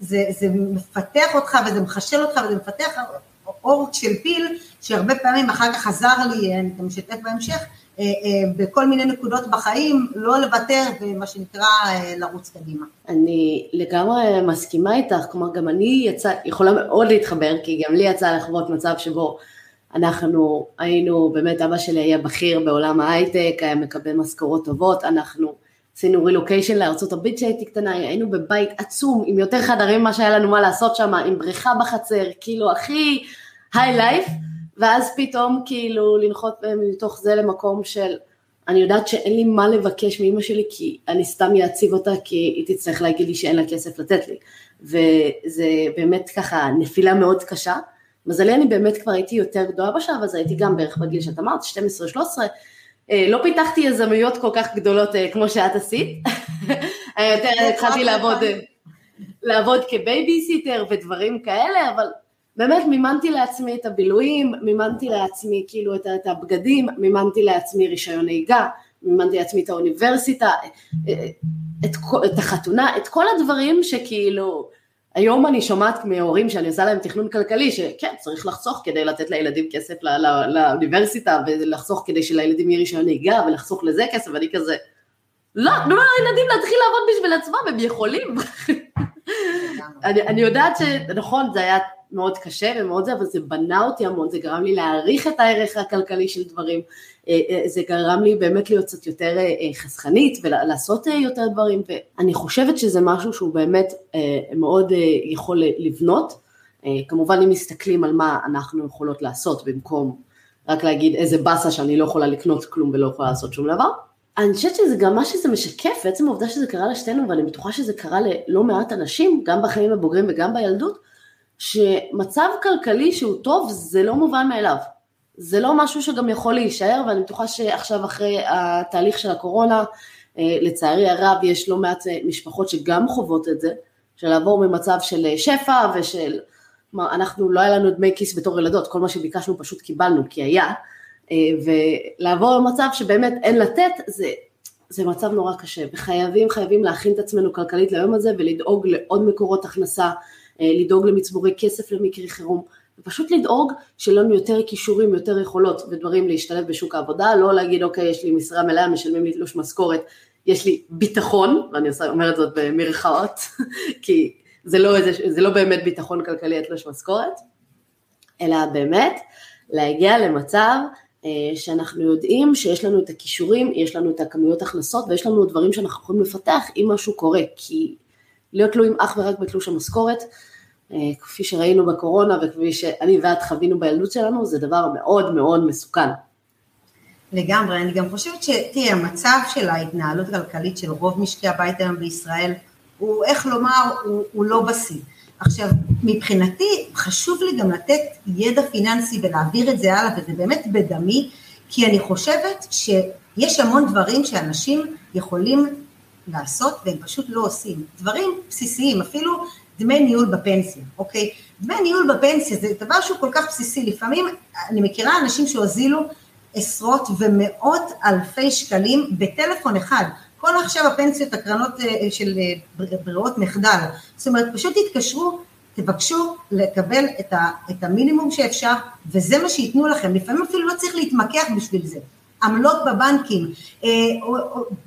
זה, זה מפתח אותך וזה מחשל אותך וזה מפתח אור של פיל, שהרבה פעמים אחר כך עזר לי, אני גם משתף בהמשך, אה, אה, בכל מיני נקודות בחיים, לא לוותר ומה שנקרא אה, לרוץ קדימה. אני לגמרי מסכימה איתך, כלומר גם אני יצא, יכולה מאוד להתחבר, כי גם לי יצא לחוות מצב שבו אנחנו היינו, באמת אבא שלי היה בכיר בעולם ההייטק, היה מקבל משכורות טובות, אנחנו עשינו רילוקיישן לארה"ב כשהייתי קטנה, היינו בבית עצום עם יותר חדרים ממה שהיה לנו מה לעשות שם, עם בריכה בחצר, כאילו הכי היי לייף, ואז פתאום כאילו לנחות מתוך זה למקום של אני יודעת שאין לי מה לבקש מאמא שלי כי אני סתם אעציב אותה כי היא תצטרך להגיד לי שאין לה כסף לתת לי. וזה באמת ככה נפילה מאוד קשה מזלי אני באמת כבר הייתי יותר גדולה בשלב הזה, הייתי גם בערך בגיל שאת אמרת, 12-13, אה, לא פיתחתי יזמיות כל כך גדולות אה, כמו שאת עשית, יותר התחלתי לעבוד, אה, לעבוד כבייביסיטר ודברים כאלה, אבל באמת מימנתי לעצמי את הבילויים, מימנתי לעצמי כאילו את, את הבגדים, מימנתי לעצמי רישיון נהיגה, מימנתי לעצמי את האוניברסיטה, את, את החתונה, את כל הדברים שכאילו, היום אני שומעת מהורים שאני עושה להם תכנון כלכלי, שכן, צריך לחסוך כדי לתת לילדים כסף לא, לא, לאוניברסיטה, ולחסוך כדי שלילדים יהיה רישיון נהיגה, ולחסוך לזה כסף, ואני כזה, לא, תנו לילדים להתחיל לעבוד בשביל עצמם, הם יכולים. אני, אני יודעת שנכון, זה היה מאוד קשה ומאוד זה, אבל זה בנה אותי המון, זה גרם לי להעריך את הערך הכלכלי של דברים, אה, אה, זה גרם לי באמת להיות קצת יותר אה, חסכנית ולעשות יותר דברים, ואני חושבת שזה משהו שהוא באמת מאוד יכול לבנות, כמובן אם מסתכלים על מה אנחנו יכולות לעשות במקום רק להגיד איזה באסה שאני לא יכולה לקנות כלום ולא יכולה לעשות שום דבר. אני חושבת שזה גם מה שזה משקף, בעצם העובדה שזה קרה לשתינו, ואני בטוחה שזה קרה ללא מעט אנשים, גם בחיים הבוגרים וגם בילדות, שמצב כלכלי שהוא טוב זה לא מובן מאליו. זה לא משהו שגם יכול להישאר, ואני בטוחה שעכשיו אחרי התהליך של הקורונה, אה, לצערי הרב יש לא מעט אה, משפחות שגם חוות את זה, של לעבור ממצב של אה, שפע ושל, מה, אנחנו לא היה לנו דמי כיס בתור ילדות, כל מה שביקשנו פשוט קיבלנו כי היה, ולעבור למצב שבאמת אין לתת, זה, זה מצב נורא קשה, וחייבים חייבים להכין את עצמנו כלכלית ליום הזה ולדאוג לעוד מקורות הכנסה, לדאוג למצבורי כסף למקרי חירום, ופשוט לדאוג שיהיה לנו יותר כישורים, יותר יכולות ודברים להשתלב בשוק העבודה, לא להגיד אוקיי יש לי משרה מלאה, משלמים לי תלוש משכורת, יש לי ביטחון, ואני אומרת זאת במרכאות, כי זה לא, איזה, זה לא באמת ביטחון כלכלי התלוש משכורת, אלא באמת להגיע למצב אה, שאנחנו יודעים שיש לנו את הכישורים, יש לנו את הכמויות הכנסות ויש לנו דברים שאנחנו יכולים לפתח אם משהו קורה, כי להיות תלויים אך ורק בתלוש המשכורת כפי שראינו בקורונה וכפי שאני ואת חווינו בילדות שלנו, זה דבר מאוד מאוד מסוכן. לגמרי, אני גם חושבת שתראי, המצב של ההתנהלות הכלכלית של רוב משקי הבית היום בישראל, הוא, איך לומר, הוא, הוא לא בשיא. עכשיו, מבחינתי, חשוב לי גם לתת ידע פיננסי ולהעביר את זה הלאה, וזה באמת בדמי, כי אני חושבת שיש המון דברים שאנשים יכולים לעשות והם פשוט לא עושים. דברים בסיסיים, אפילו דמי ניהול בפנסיה, אוקיי? דמי ניהול בפנסיה זה דבר שהוא כל כך בסיסי, לפעמים אני מכירה אנשים שהוזילו עשרות ומאות אלפי שקלים בטלפון אחד, כל עכשיו הפנסיות, הקרנות אה, של אה, ברירות מחדל, זאת אומרת פשוט תתקשרו, תבקשו לקבל את, ה, את המינימום שאפשר וזה מה שייתנו לכם, לפעמים אפילו לא צריך להתמקח בשביל זה, עמלות בבנקים, אה,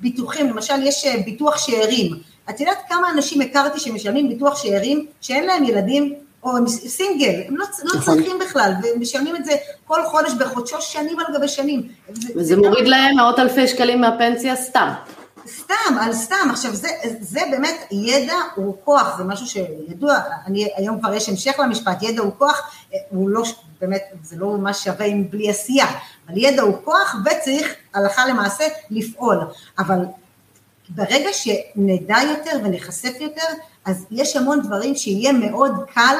ביטוחים, למשל יש ביטוח שאירים, את יודעת כמה אנשים הכרתי שמשלמים ביטוח שאירים, שאין להם ילדים, או הם סינגל, הם לא, לא נכון. צריכים בכלל, והם משלמים את זה כל חודש בחודשו שנים על גבי שנים. וזה זה מוריד גם... להם מאות אלפי שקלים מהפנסיה סתם. סתם, על סתם. עכשיו, זה, זה באמת, ידע הוא כוח, זה משהו שידוע, אני, היום כבר יש המשך למשפט, ידע הוא כוח, הוא לא, באמת, זה לא ממש שווה עם בלי עשייה, אבל ידע הוא כוח וצריך הלכה למעשה לפעול. אבל ברגע שנדע יותר ונחשף יותר, אז יש המון דברים שיהיה מאוד קל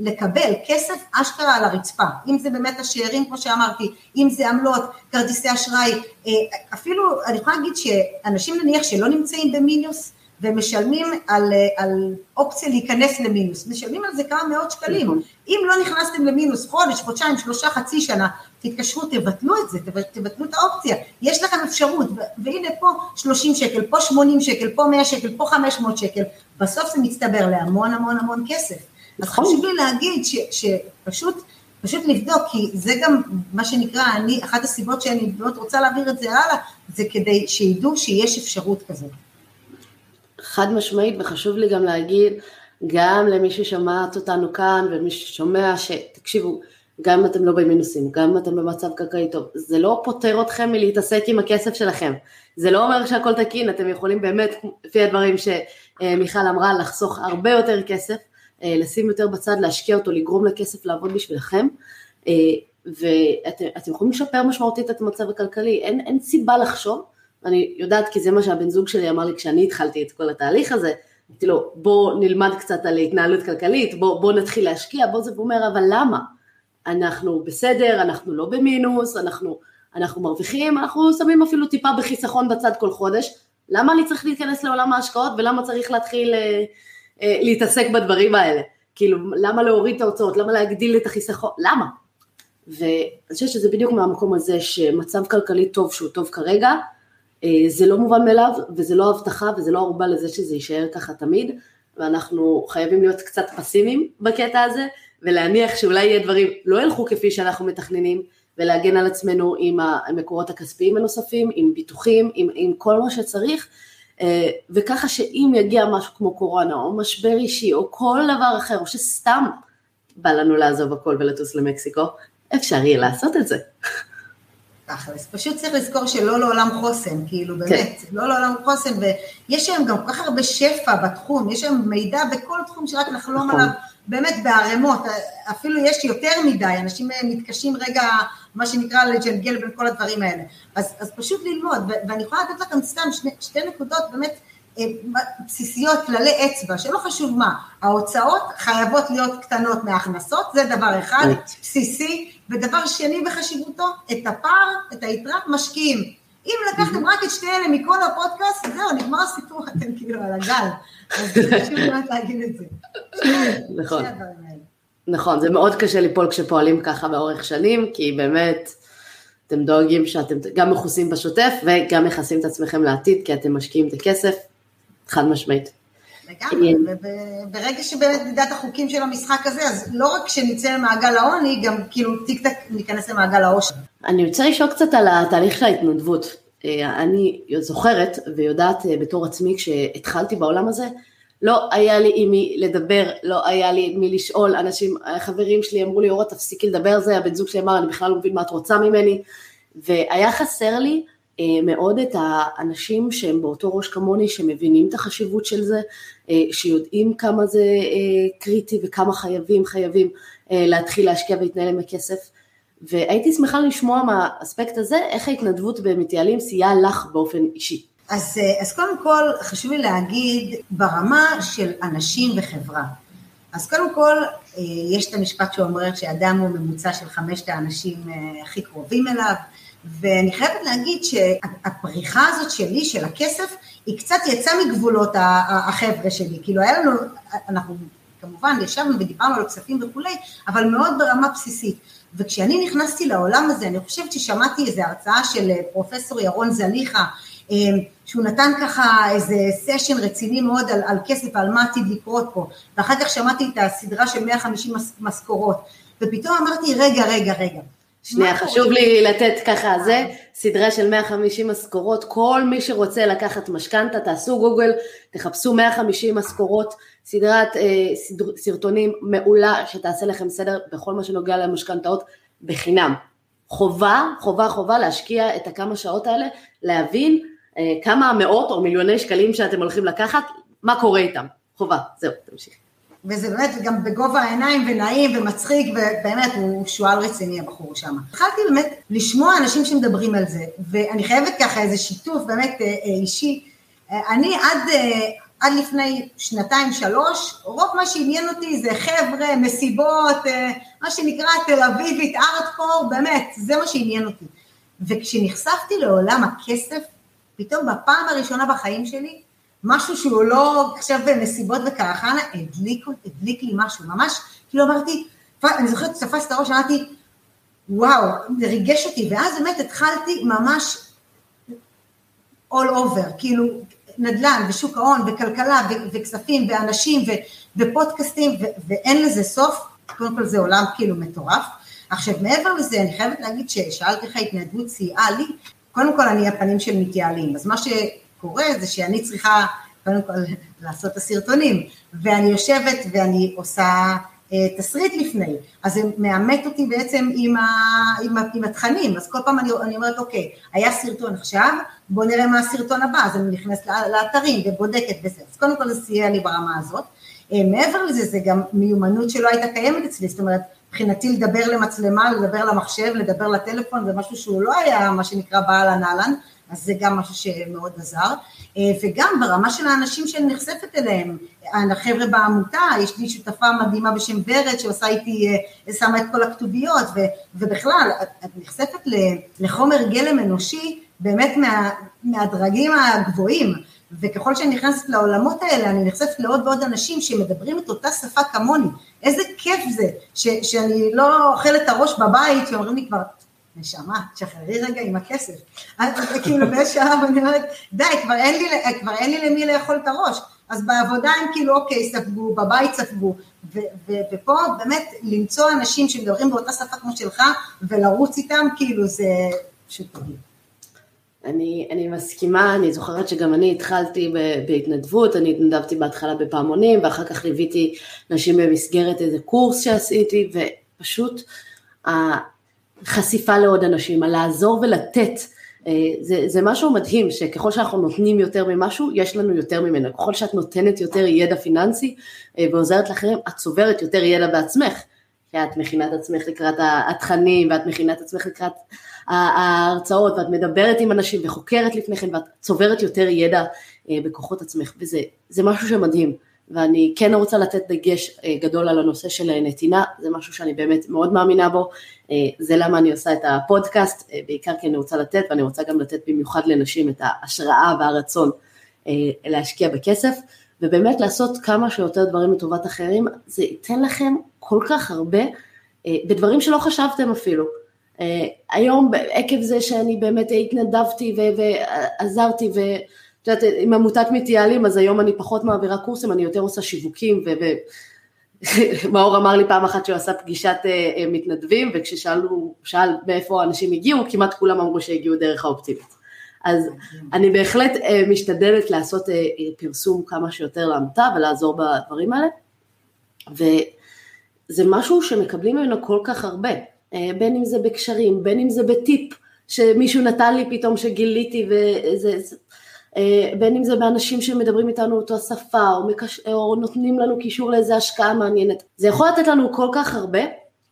לקבל כסף אשכרה על הרצפה, אם זה באמת השאירים כמו שאמרתי, אם זה עמלות, כרטיסי אשראי, אה, אפילו אני יכולה להגיד שאנשים נניח שלא נמצאים במינוס ומשלמים על, אה, על אופציה להיכנס למינוס, משלמים על זה כמה מאות שקלים, נכון. אם לא נכנסתם למינוס חודש, חודשיים, שלושה, חצי שנה, תתקשרו, תבטלו את זה, תבטלו את האופציה, יש לכם אפשרות, והנה פה 30 שקל, פה 80 שקל, פה 100 שקל, פה 500 שקל, בסוף זה מצטבר להמון המון המון כסף. אז נכון. חשוב לי להגיד ש, שפשוט, פשוט לבדוק, כי זה גם מה שנקרא, אני, אחת הסיבות שאני באמת רוצה להעביר את זה הלאה, זה כדי שידעו שיש אפשרות כזאת. חד משמעית, וחשוב לי גם להגיד, גם למי ששומעת אותנו כאן ומי ששומע, שתקשיבו, גם אם אתם לא במינוסים, גם אם אתם במצב כלכלי טוב, זה לא פוטר אתכם מלהתעסק עם הכסף שלכם. זה לא אומר שהכל תקין, אתם יכולים באמת, לפי הדברים שמיכל אמרה, לחסוך הרבה יותר כסף, אה, לשים יותר בצד, להשקיע אותו, לגרום לכסף לעבוד בשבילכם, אה, ואתם יכולים לשפר משמעותית את המצב הכלכלי, אין, אין סיבה לחשוב, אני יודעת כי זה מה שהבן זוג שלי אמר לי כשאני התחלתי את כל התהליך הזה, אמרתי לו בוא נלמד קצת על התנהלות כלכלית, בוא, בוא נתחיל להשקיע, בוא זה, והוא אומר אבל למה? אנחנו בסדר, אנחנו לא במינוס, אנחנו, אנחנו מרוויחים, אנחנו שמים אפילו טיפה בחיסכון בצד כל חודש, למה אני צריך להיכנס לעולם ההשקעות ולמה צריך להתחיל אה, אה, להתעסק בדברים האלה? כאילו, למה להוריד את ההוצאות, למה להגדיל את החיסכון, למה? ואני חושבת שזה בדיוק מהמקום הזה שמצב כלכלי טוב שהוא טוב כרגע, זה לא מובן מאליו, וזה לא הבטחה, וזה לא ערובה לזה שזה יישאר ככה תמיד, ואנחנו חייבים להיות קצת פסימיים בקטע הזה, ולהניח שאולי יהיה דברים לא ילכו כפי שאנחנו מתכננים, ולהגן על עצמנו עם המקורות הכספיים הנוספים, עם ביטוחים, עם, עם כל מה שצריך, אה, וככה שאם יגיע משהו כמו קורונה, או משבר אישי, או כל דבר אחר, או שסתם בא לנו לעזוב הכל ולטוס למקסיקו, אפשר יהיה לעשות את זה. תכלס, פשוט צריך לזכור שלא לעולם חוסן, כאילו כן. באמת, כן. לא לעולם חוסן, ויש היום גם כל כך הרבה שפע בתחום, יש היום מידע בכל תחום שרק לחלום נכון. עליו, באמת בערימות, אפילו יש יותר מדי, אנשים מתקשים רגע, מה שנקרא לג'נגל בין כל הדברים האלה, אז, אז פשוט ללמוד, ואני יכולה לתת לכם סתם שני, שתי נקודות באמת אה, בסיסיות, כללי אצבע, שלא חשוב מה, ההוצאות חייבות להיות קטנות מההכנסות, זה דבר אחד, בסיסי, ודבר שני בחשיבותו, את הפער, את היתרה, משקיעים. אם לקחתם רק את שני אלה מכל הפודקאסט, זהו, נגמר הסיפור, אתם כאילו על הגל. אז חשוב באמת להגיד את זה. נכון. נכון, זה מאוד קשה ליפול כשפועלים ככה לאורך שנים, כי באמת, אתם דואגים שאתם גם מכוסים בשוטף וגם מכסים את עצמכם לעתיד, כי אתם משקיעים את הכסף, חד משמעית. לגמרי, וברגע שבאמת נדע את החוקים של המשחק הזה, אז לא רק שנצא למעגל העוני, גם כאילו טיק טק ניכנס למעגל העושר. אני רוצה לשאול קצת על התהליך של ההתנדבות. אה, אני זוכרת ויודעת אה, בתור עצמי, כשהתחלתי בעולם הזה, לא היה לי עם מי לדבר, לא היה לי עם מי לשאול, אנשים, חברים שלי אמרו לי, אורה תפסיקי לדבר, זה הבן זוג שלי אמר, אני בכלל לא מבין מה את רוצה ממני, והיה חסר לי אה, מאוד את האנשים שהם באותו ראש כמוני, שמבינים את החשיבות של זה, אה, שיודעים כמה זה אה, קריטי וכמה חייבים חייבים להתחיל להשקיע ולהתנהל עם הכסף. והייתי שמחה לשמוע מהאספקט הזה, איך ההתנדבות במתייעלים סייעה לך באופן אישי. אז, אז קודם כל חשוב לי להגיד ברמה של אנשים וחברה. אז קודם כל יש את המשפט שאומר שאדם הוא ממוצע של חמשת האנשים הכי קרובים אליו, ואני חייבת להגיד שהפריחה הזאת שלי, של הכסף, היא קצת יצאה מגבולות החבר'ה שלי. כאילו היה לנו, אנחנו כמובן ישבנו ודיברנו על כספים וכולי, אבל מאוד ברמה בסיסית. וכשאני נכנסתי לעולם הזה, אני חושבת ששמעתי איזו הרצאה של פרופסור ירון זליכה, אה, שהוא נתן ככה איזה סשן רציני מאוד על, על כסף ועל מה עתיד לקרות פה, ואחר כך שמעתי את הסדרה של 150 משכורות, ופתאום אמרתי, רגע, רגע, רגע, שנייה, חשוב לי לתת ככה זה, סדרה של 150 משכורות, כל מי שרוצה לקחת משכנתה, תעשו גוגל, תחפשו 150 משכורות, סדרת אה, סדר, סרטונים מעולה שתעשה לכם סדר בכל מה שנוגע למשכנתאות בחינם. חובה, חובה, חובה להשקיע את הכמה שעות האלה, להבין אה, כמה מאות או מיליוני שקלים שאתם הולכים לקחת, מה קורה איתם. חובה, זהו, תמשיך. וזה באמת גם בגובה העיניים ונעים ומצחיק, ובאמת הוא שועל רציני הבחור שם. התחלתי באמת לשמוע אנשים שמדברים על זה, ואני חייבת ככה איזה שיתוף באמת אה, אה, אישי. אה, אני עד, עד לפני שנתיים שלוש, רוב מה שעניין אותי זה חבר'ה, מסיבות, מה שנקרא תל אביבית, ארטקור, באמת, זה מה שעניין אותי. וכשנחשפתי לעולם הכסף, פתאום בפעם הראשונה בחיים שלי, משהו שהוא לא עכשיו בנסיבות וקרחנה, הדליק, הדליק לי משהו, ממש, כאילו אמרתי, אני זוכרת, תפסת את הראש, אמרתי, וואו, זה ריגש אותי, ואז באמת התחלתי ממש all over, כאילו נדל"ן ושוק ההון וכלכלה וכספים ואנשים ופודקאסטים ואין לזה סוף, קודם כל זה עולם כאילו מטורף. עכשיו מעבר לזה אני חייבת להגיד ששאלתי איך ההתנדבות סייעה לי, קודם כל אני הפנים של מתייעלים, אז מה ש... קורה זה שאני צריכה קודם כל לעשות את הסרטונים, ואני יושבת ואני עושה אה, תסריט לפני, אז זה מאמת אותי בעצם עם, ה, עם, ה, עם התכנים, אז כל פעם אני, אני אומרת אוקיי, היה סרטון עכשיו, בואו נראה מה הסרטון הבא, אז אני נכנסת לאתרים ובודקת וזה, אז קודם כל זה סייע לי ברמה הזאת. אה, מעבר לזה זה גם מיומנות שלא הייתה קיימת אצלי, זאת אומרת מבחינתי לדבר למצלמה, לדבר למחשב, לדבר לטלפון, זה משהו שהוא לא היה מה שנקרא באהלן אהלן, אז זה גם משהו שמאוד עזר, אה, וגם ברמה של האנשים שאני נחשפת אליהם, החבר'ה בעמותה, יש לי שותפה מדהימה בשם ורד שעושה איתי, אה, שמה את כל הכתוביות, ובכלל, את נחשפת לחומר גלם אנושי באמת מה, מהדרגים הגבוהים, וככל שאני נכנסת לעולמות האלה, אני נחשפת לעוד ועוד אנשים שמדברים את אותה שפה כמוני. איזה כיף זה, ש, שאני לא אוכלת את הראש בבית, שאומרים לי כבר, נשמה, תשחררי רגע עם הכסף. כאילו באיזשהו שלב אני אומרת, די, כבר אין, לי, כבר אין לי למי לאכול את הראש. אז בעבודה הם כאילו, אוקיי, ספגו, בבית ספגו, ופה באמת למצוא אנשים שמדברים באותה שפה כמו שלך, ולרוץ איתם, כאילו זה פשוט תגיד. אני, אני מסכימה, אני זוכרת שגם אני התחלתי בהתנדבות, אני התנדבתי בהתחלה בפעמונים, ואחר כך ליוויתי נשים במסגרת איזה קורס שעשיתי, ופשוט החשיפה לעוד אנשים, הלעזור ולתת, אה, זה, זה משהו מדהים, שככל שאנחנו נותנים יותר ממשהו, יש לנו יותר ממנו. ככל שאת נותנת יותר ידע פיננסי אה, ועוזרת לאחרים, את צוברת יותר ידע בעצמך. כי את מכינה את עצמך לקראת התכנים, ואת מכינה את עצמך לקראת ההרצאות, ואת מדברת עם אנשים וחוקרת לפני כן, ואת צוברת יותר ידע אה, בכוחות עצמך, וזה משהו שמדהים. ואני כן רוצה לתת דגש גדול על הנושא של נתינה, זה משהו שאני באמת מאוד מאמינה בו, זה למה אני עושה את הפודקאסט, בעיקר כי אני רוצה לתת, ואני רוצה גם לתת במיוחד לנשים את ההשראה והרצון להשקיע בכסף, ובאמת לעשות כמה שיותר דברים לטובת אחרים, זה ייתן לכם כל כך הרבה, בדברים שלא חשבתם אפילו. היום עקב זה שאני באמת התנדבתי ועזרתי ו... את יודעת, עם עמותת מתייעלים, אז היום אני פחות מעבירה קורסים, אני יותר עושה שיווקים, ומאור אמר לי פעם אחת שהוא עשה פגישת אה, אה, מתנדבים, וכששאלו, שאל מאיפה האנשים הגיעו, כמעט כולם אמרו שהגיעו דרך האופטימית. אז אני בהחלט אה, משתדלת לעשות פרסום כמה שיותר לעמותה ולעזור בדברים האלה, וזה משהו שמקבלים ממנו כל כך הרבה, בין אם זה בקשרים, בין אם זה בטיפ, שמישהו נתן לי פתאום שגיליתי, וזה... אה, בין אם זה באנשים שמדברים איתנו אותו השפה, או, מקש... או נותנים לנו קישור לאיזה השקעה מעניינת. זה יכול לתת לנו כל כך הרבה,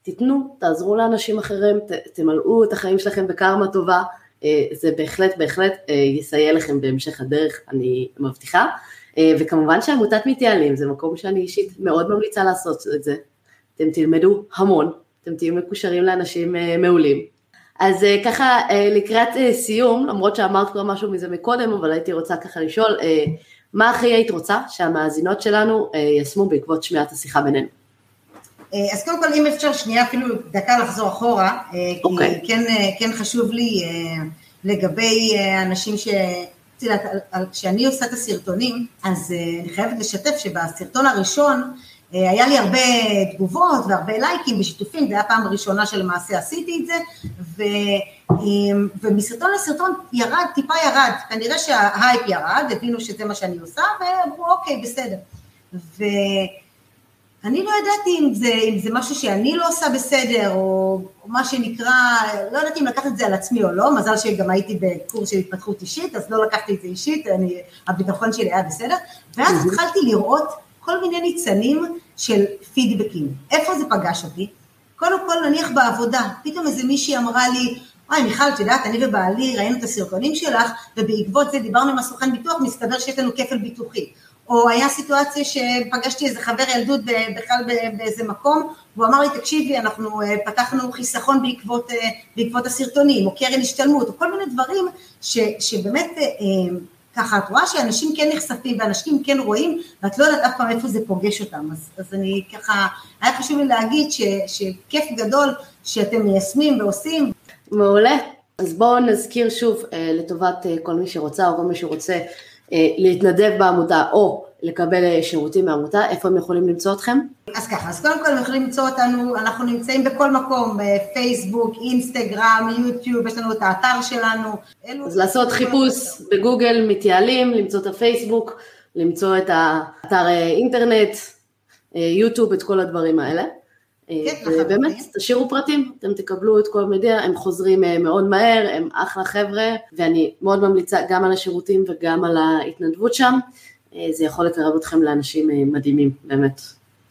תיתנו, תעזרו לאנשים אחרים, ת, תמלאו את החיים שלכם בקרמה טובה, אה, זה בהחלט בהחלט אה, יסייע לכם בהמשך הדרך, אני מבטיחה. וכמובן שעמותת מתייעלים זה מקום שאני אישית מאוד ממליצה לעשות את זה. אתם תלמדו המון, אתם תהיו מקושרים לאנשים מעולים. אז אה, ככה אה, לקראת אה, סיום, למרות שאמרת כבר משהו מזה מקודם, אבל הייתי רוצה ככה לשאול, מה הכי היית רוצה שהמאזינות שלנו יישמו בעקבות שמיעת השיחה בינינו? אז קודם כל אם אפשר שנייה אפילו דקה לחזור אחורה, okay. כי אוקיי. כן, כן חשוב לי לגבי אנשים ש... כשאני עושה את הסרטונים, אז אני חייבת לשתף שבסרטון הראשון היה לי הרבה תגובות והרבה לייקים ושיתופים, זו הייתה הפעם הראשונה שלמעשה עשיתי את זה, ו, ומסרטון לסרטון ירד, טיפה ירד, כנראה שההייפ ירד, הבינו שזה מה שאני עושה, ואמרו אוקיי, בסדר. ואני לא ידעתי אם זה, אם זה משהו שאני לא עושה בסדר, או, או מה שנקרא, לא ידעתי אם לקחת את זה על עצמי או לא, מזל שגם הייתי בקורס של התפתחות אישית, אז לא לקחתי את זה אישית, אני, הביטחון שלי היה בסדר, ואז התחלתי לראות כל מיני ניצנים של פידבקים. איפה זה פגש אותי? קודם כל נניח בעבודה, פתאום איזה מישהי אמרה לי, וואי מיכל, את יודעת, אני ובעלי ראינו את הסרטונים שלך, ובעקבות זה דיברנו עם הסוכן ביטוח, מסתבר שיש לנו כפל ביטוחי. או היה סיטואציה שפגשתי איזה חבר ילדות בכלל באיזה מקום, והוא אמר לי, תקשיבי, אנחנו אה, פתחנו חיסכון בעקבות, אה, בעקבות הסרטונים, או קרן השתלמות, או כל מיני דברים ש, שבאמת אה, ככה את רואה שאנשים כן נחשפים ואנשים כן רואים, ואת לא יודעת אף פעם איפה זה פוגש אותם. אז, אז אני ככה, היה חשוב לי להגיד ש, שכיף גדול שאתם מיישמים ועושים. מעולה. אז בואו נזכיר שוב אה, לטובת אה, כל מי שרוצה או כל מי שרוצה אה, להתנדב בעמותה או לקבל אה, שירותים מהעמותה, איפה הם יכולים למצוא אתכם? אז ככה, אז קודם כל הם יכולים למצוא אותנו, אנחנו נמצאים בכל מקום, פייסבוק, אינסטגרם, יוטיוב, יש לנו את האתר שלנו. אז לעשות חיפוש בגוגל, מתייעלים, למצוא את הפייסבוק, למצוא את האתר אה, אינטרנט, אה, יוטיוב, את כל הדברים האלה. כן, ובאמת, תשאירו פרטים, אתם תקבלו את כל המידע, הם חוזרים מאוד מהר, הם אחלה חבר'ה, ואני מאוד ממליצה גם על השירותים וגם על ההתנדבות שם. אה, זה יכול לקרב אתכם לאנשים אה, מדהימים, באמת.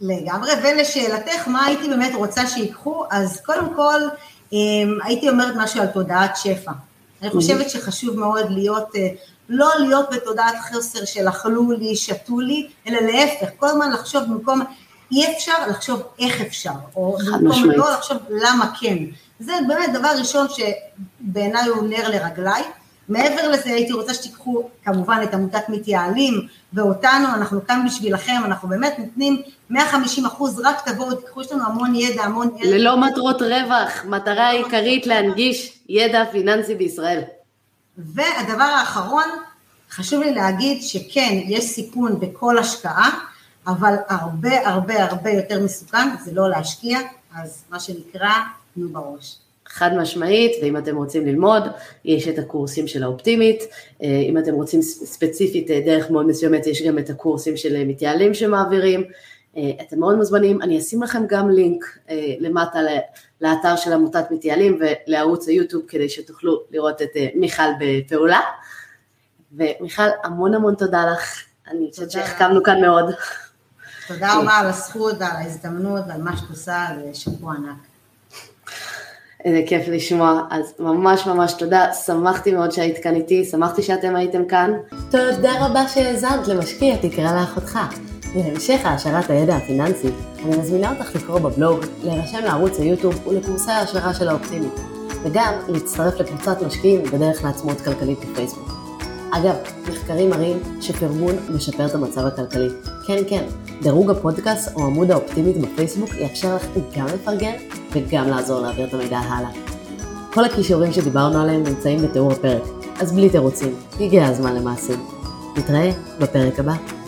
לגמרי, ולשאלתך, מה הייתי באמת רוצה שיקחו, אז קודם כל, אמ, הייתי אומרת משהו על תודעת שפע. אני חושבת שחשוב מאוד להיות, אה, לא להיות בתודעת חסר של אכלו לי, שתו לי, אלא להפך, כל הזמן לחשוב במקום, אי אפשר לחשוב איך אפשר, או במקום לא לחשוב למה כן. זה באמת דבר ראשון שבעיניי הוא נר לרגליי. מעבר לזה הייתי רוצה שתיקחו כמובן את עמותת מתייעלים ואותנו, אנחנו כאן בשבילכם, אנחנו באמת נותנים 150 אחוז, רק תבואו, תיקחו, יש לנו המון ידע, המון ידע. ללא מטרות רווח, מטרה העיקרית להנגיש ידע פיננסי בישראל. והדבר האחרון, חשוב לי להגיד שכן, יש סיכון בכל השקעה, אבל הרבה הרבה הרבה יותר מסוכן זה לא להשקיע, אז מה שנקרא, תנו בראש. חד משמעית, ואם אתם רוצים ללמוד, יש את הקורסים של האופטימית, אה, אם אתם רוצים ספציפית אה, דרך מאוד מסוימת, יש גם את הקורסים של אה, מתייעלים שמעבירים, אתם מאוד מוזמנים, אני אשים לכם גם לינק למטה לאתר של עמותת מתייעלים ולערוץ היוטיוב כדי שתוכלו לראות את מיכל בפעולה. ומיכל, המון המון תודה לך, אני חושבת שהחכמנו כאן מאוד. תודה רבה על הזכות ועל ההזדמנות ועל מה שאת עושה, ושבוע ענק. איזה כיף לשמוע, אז ממש ממש תודה, שמחתי מאוד שהיית כאן איתי, שמחתי שאתם הייתם כאן. תודה רבה שהאזנת למשקיע תקרא לאחותך. להמשך העשרת הידע הפיננסי, אני מזמינה אותך לקרוא בבלוג, להירשם לערוץ היוטיוב ולקורסי ההשערה של האופטימית, וגם להצטרף לקבוצת משקיעים בדרך לעצמאות כלכלית בפייסבוק. אגב, מחקרים מראים שפרגון משפר את המצב הכלכלי. כן, כן, דירוג הפודקאסט או עמוד האופטימית בפייסבוק יאפשר לך גם לפרגן וגם לעזור להעביר את המידע הלאה. כל הכישורים שדיברנו עליהם נמצאים בתיאור הפרק, אז בלי תירוצים, הגיע הזמן למעשים. נתראה בפרק הבא.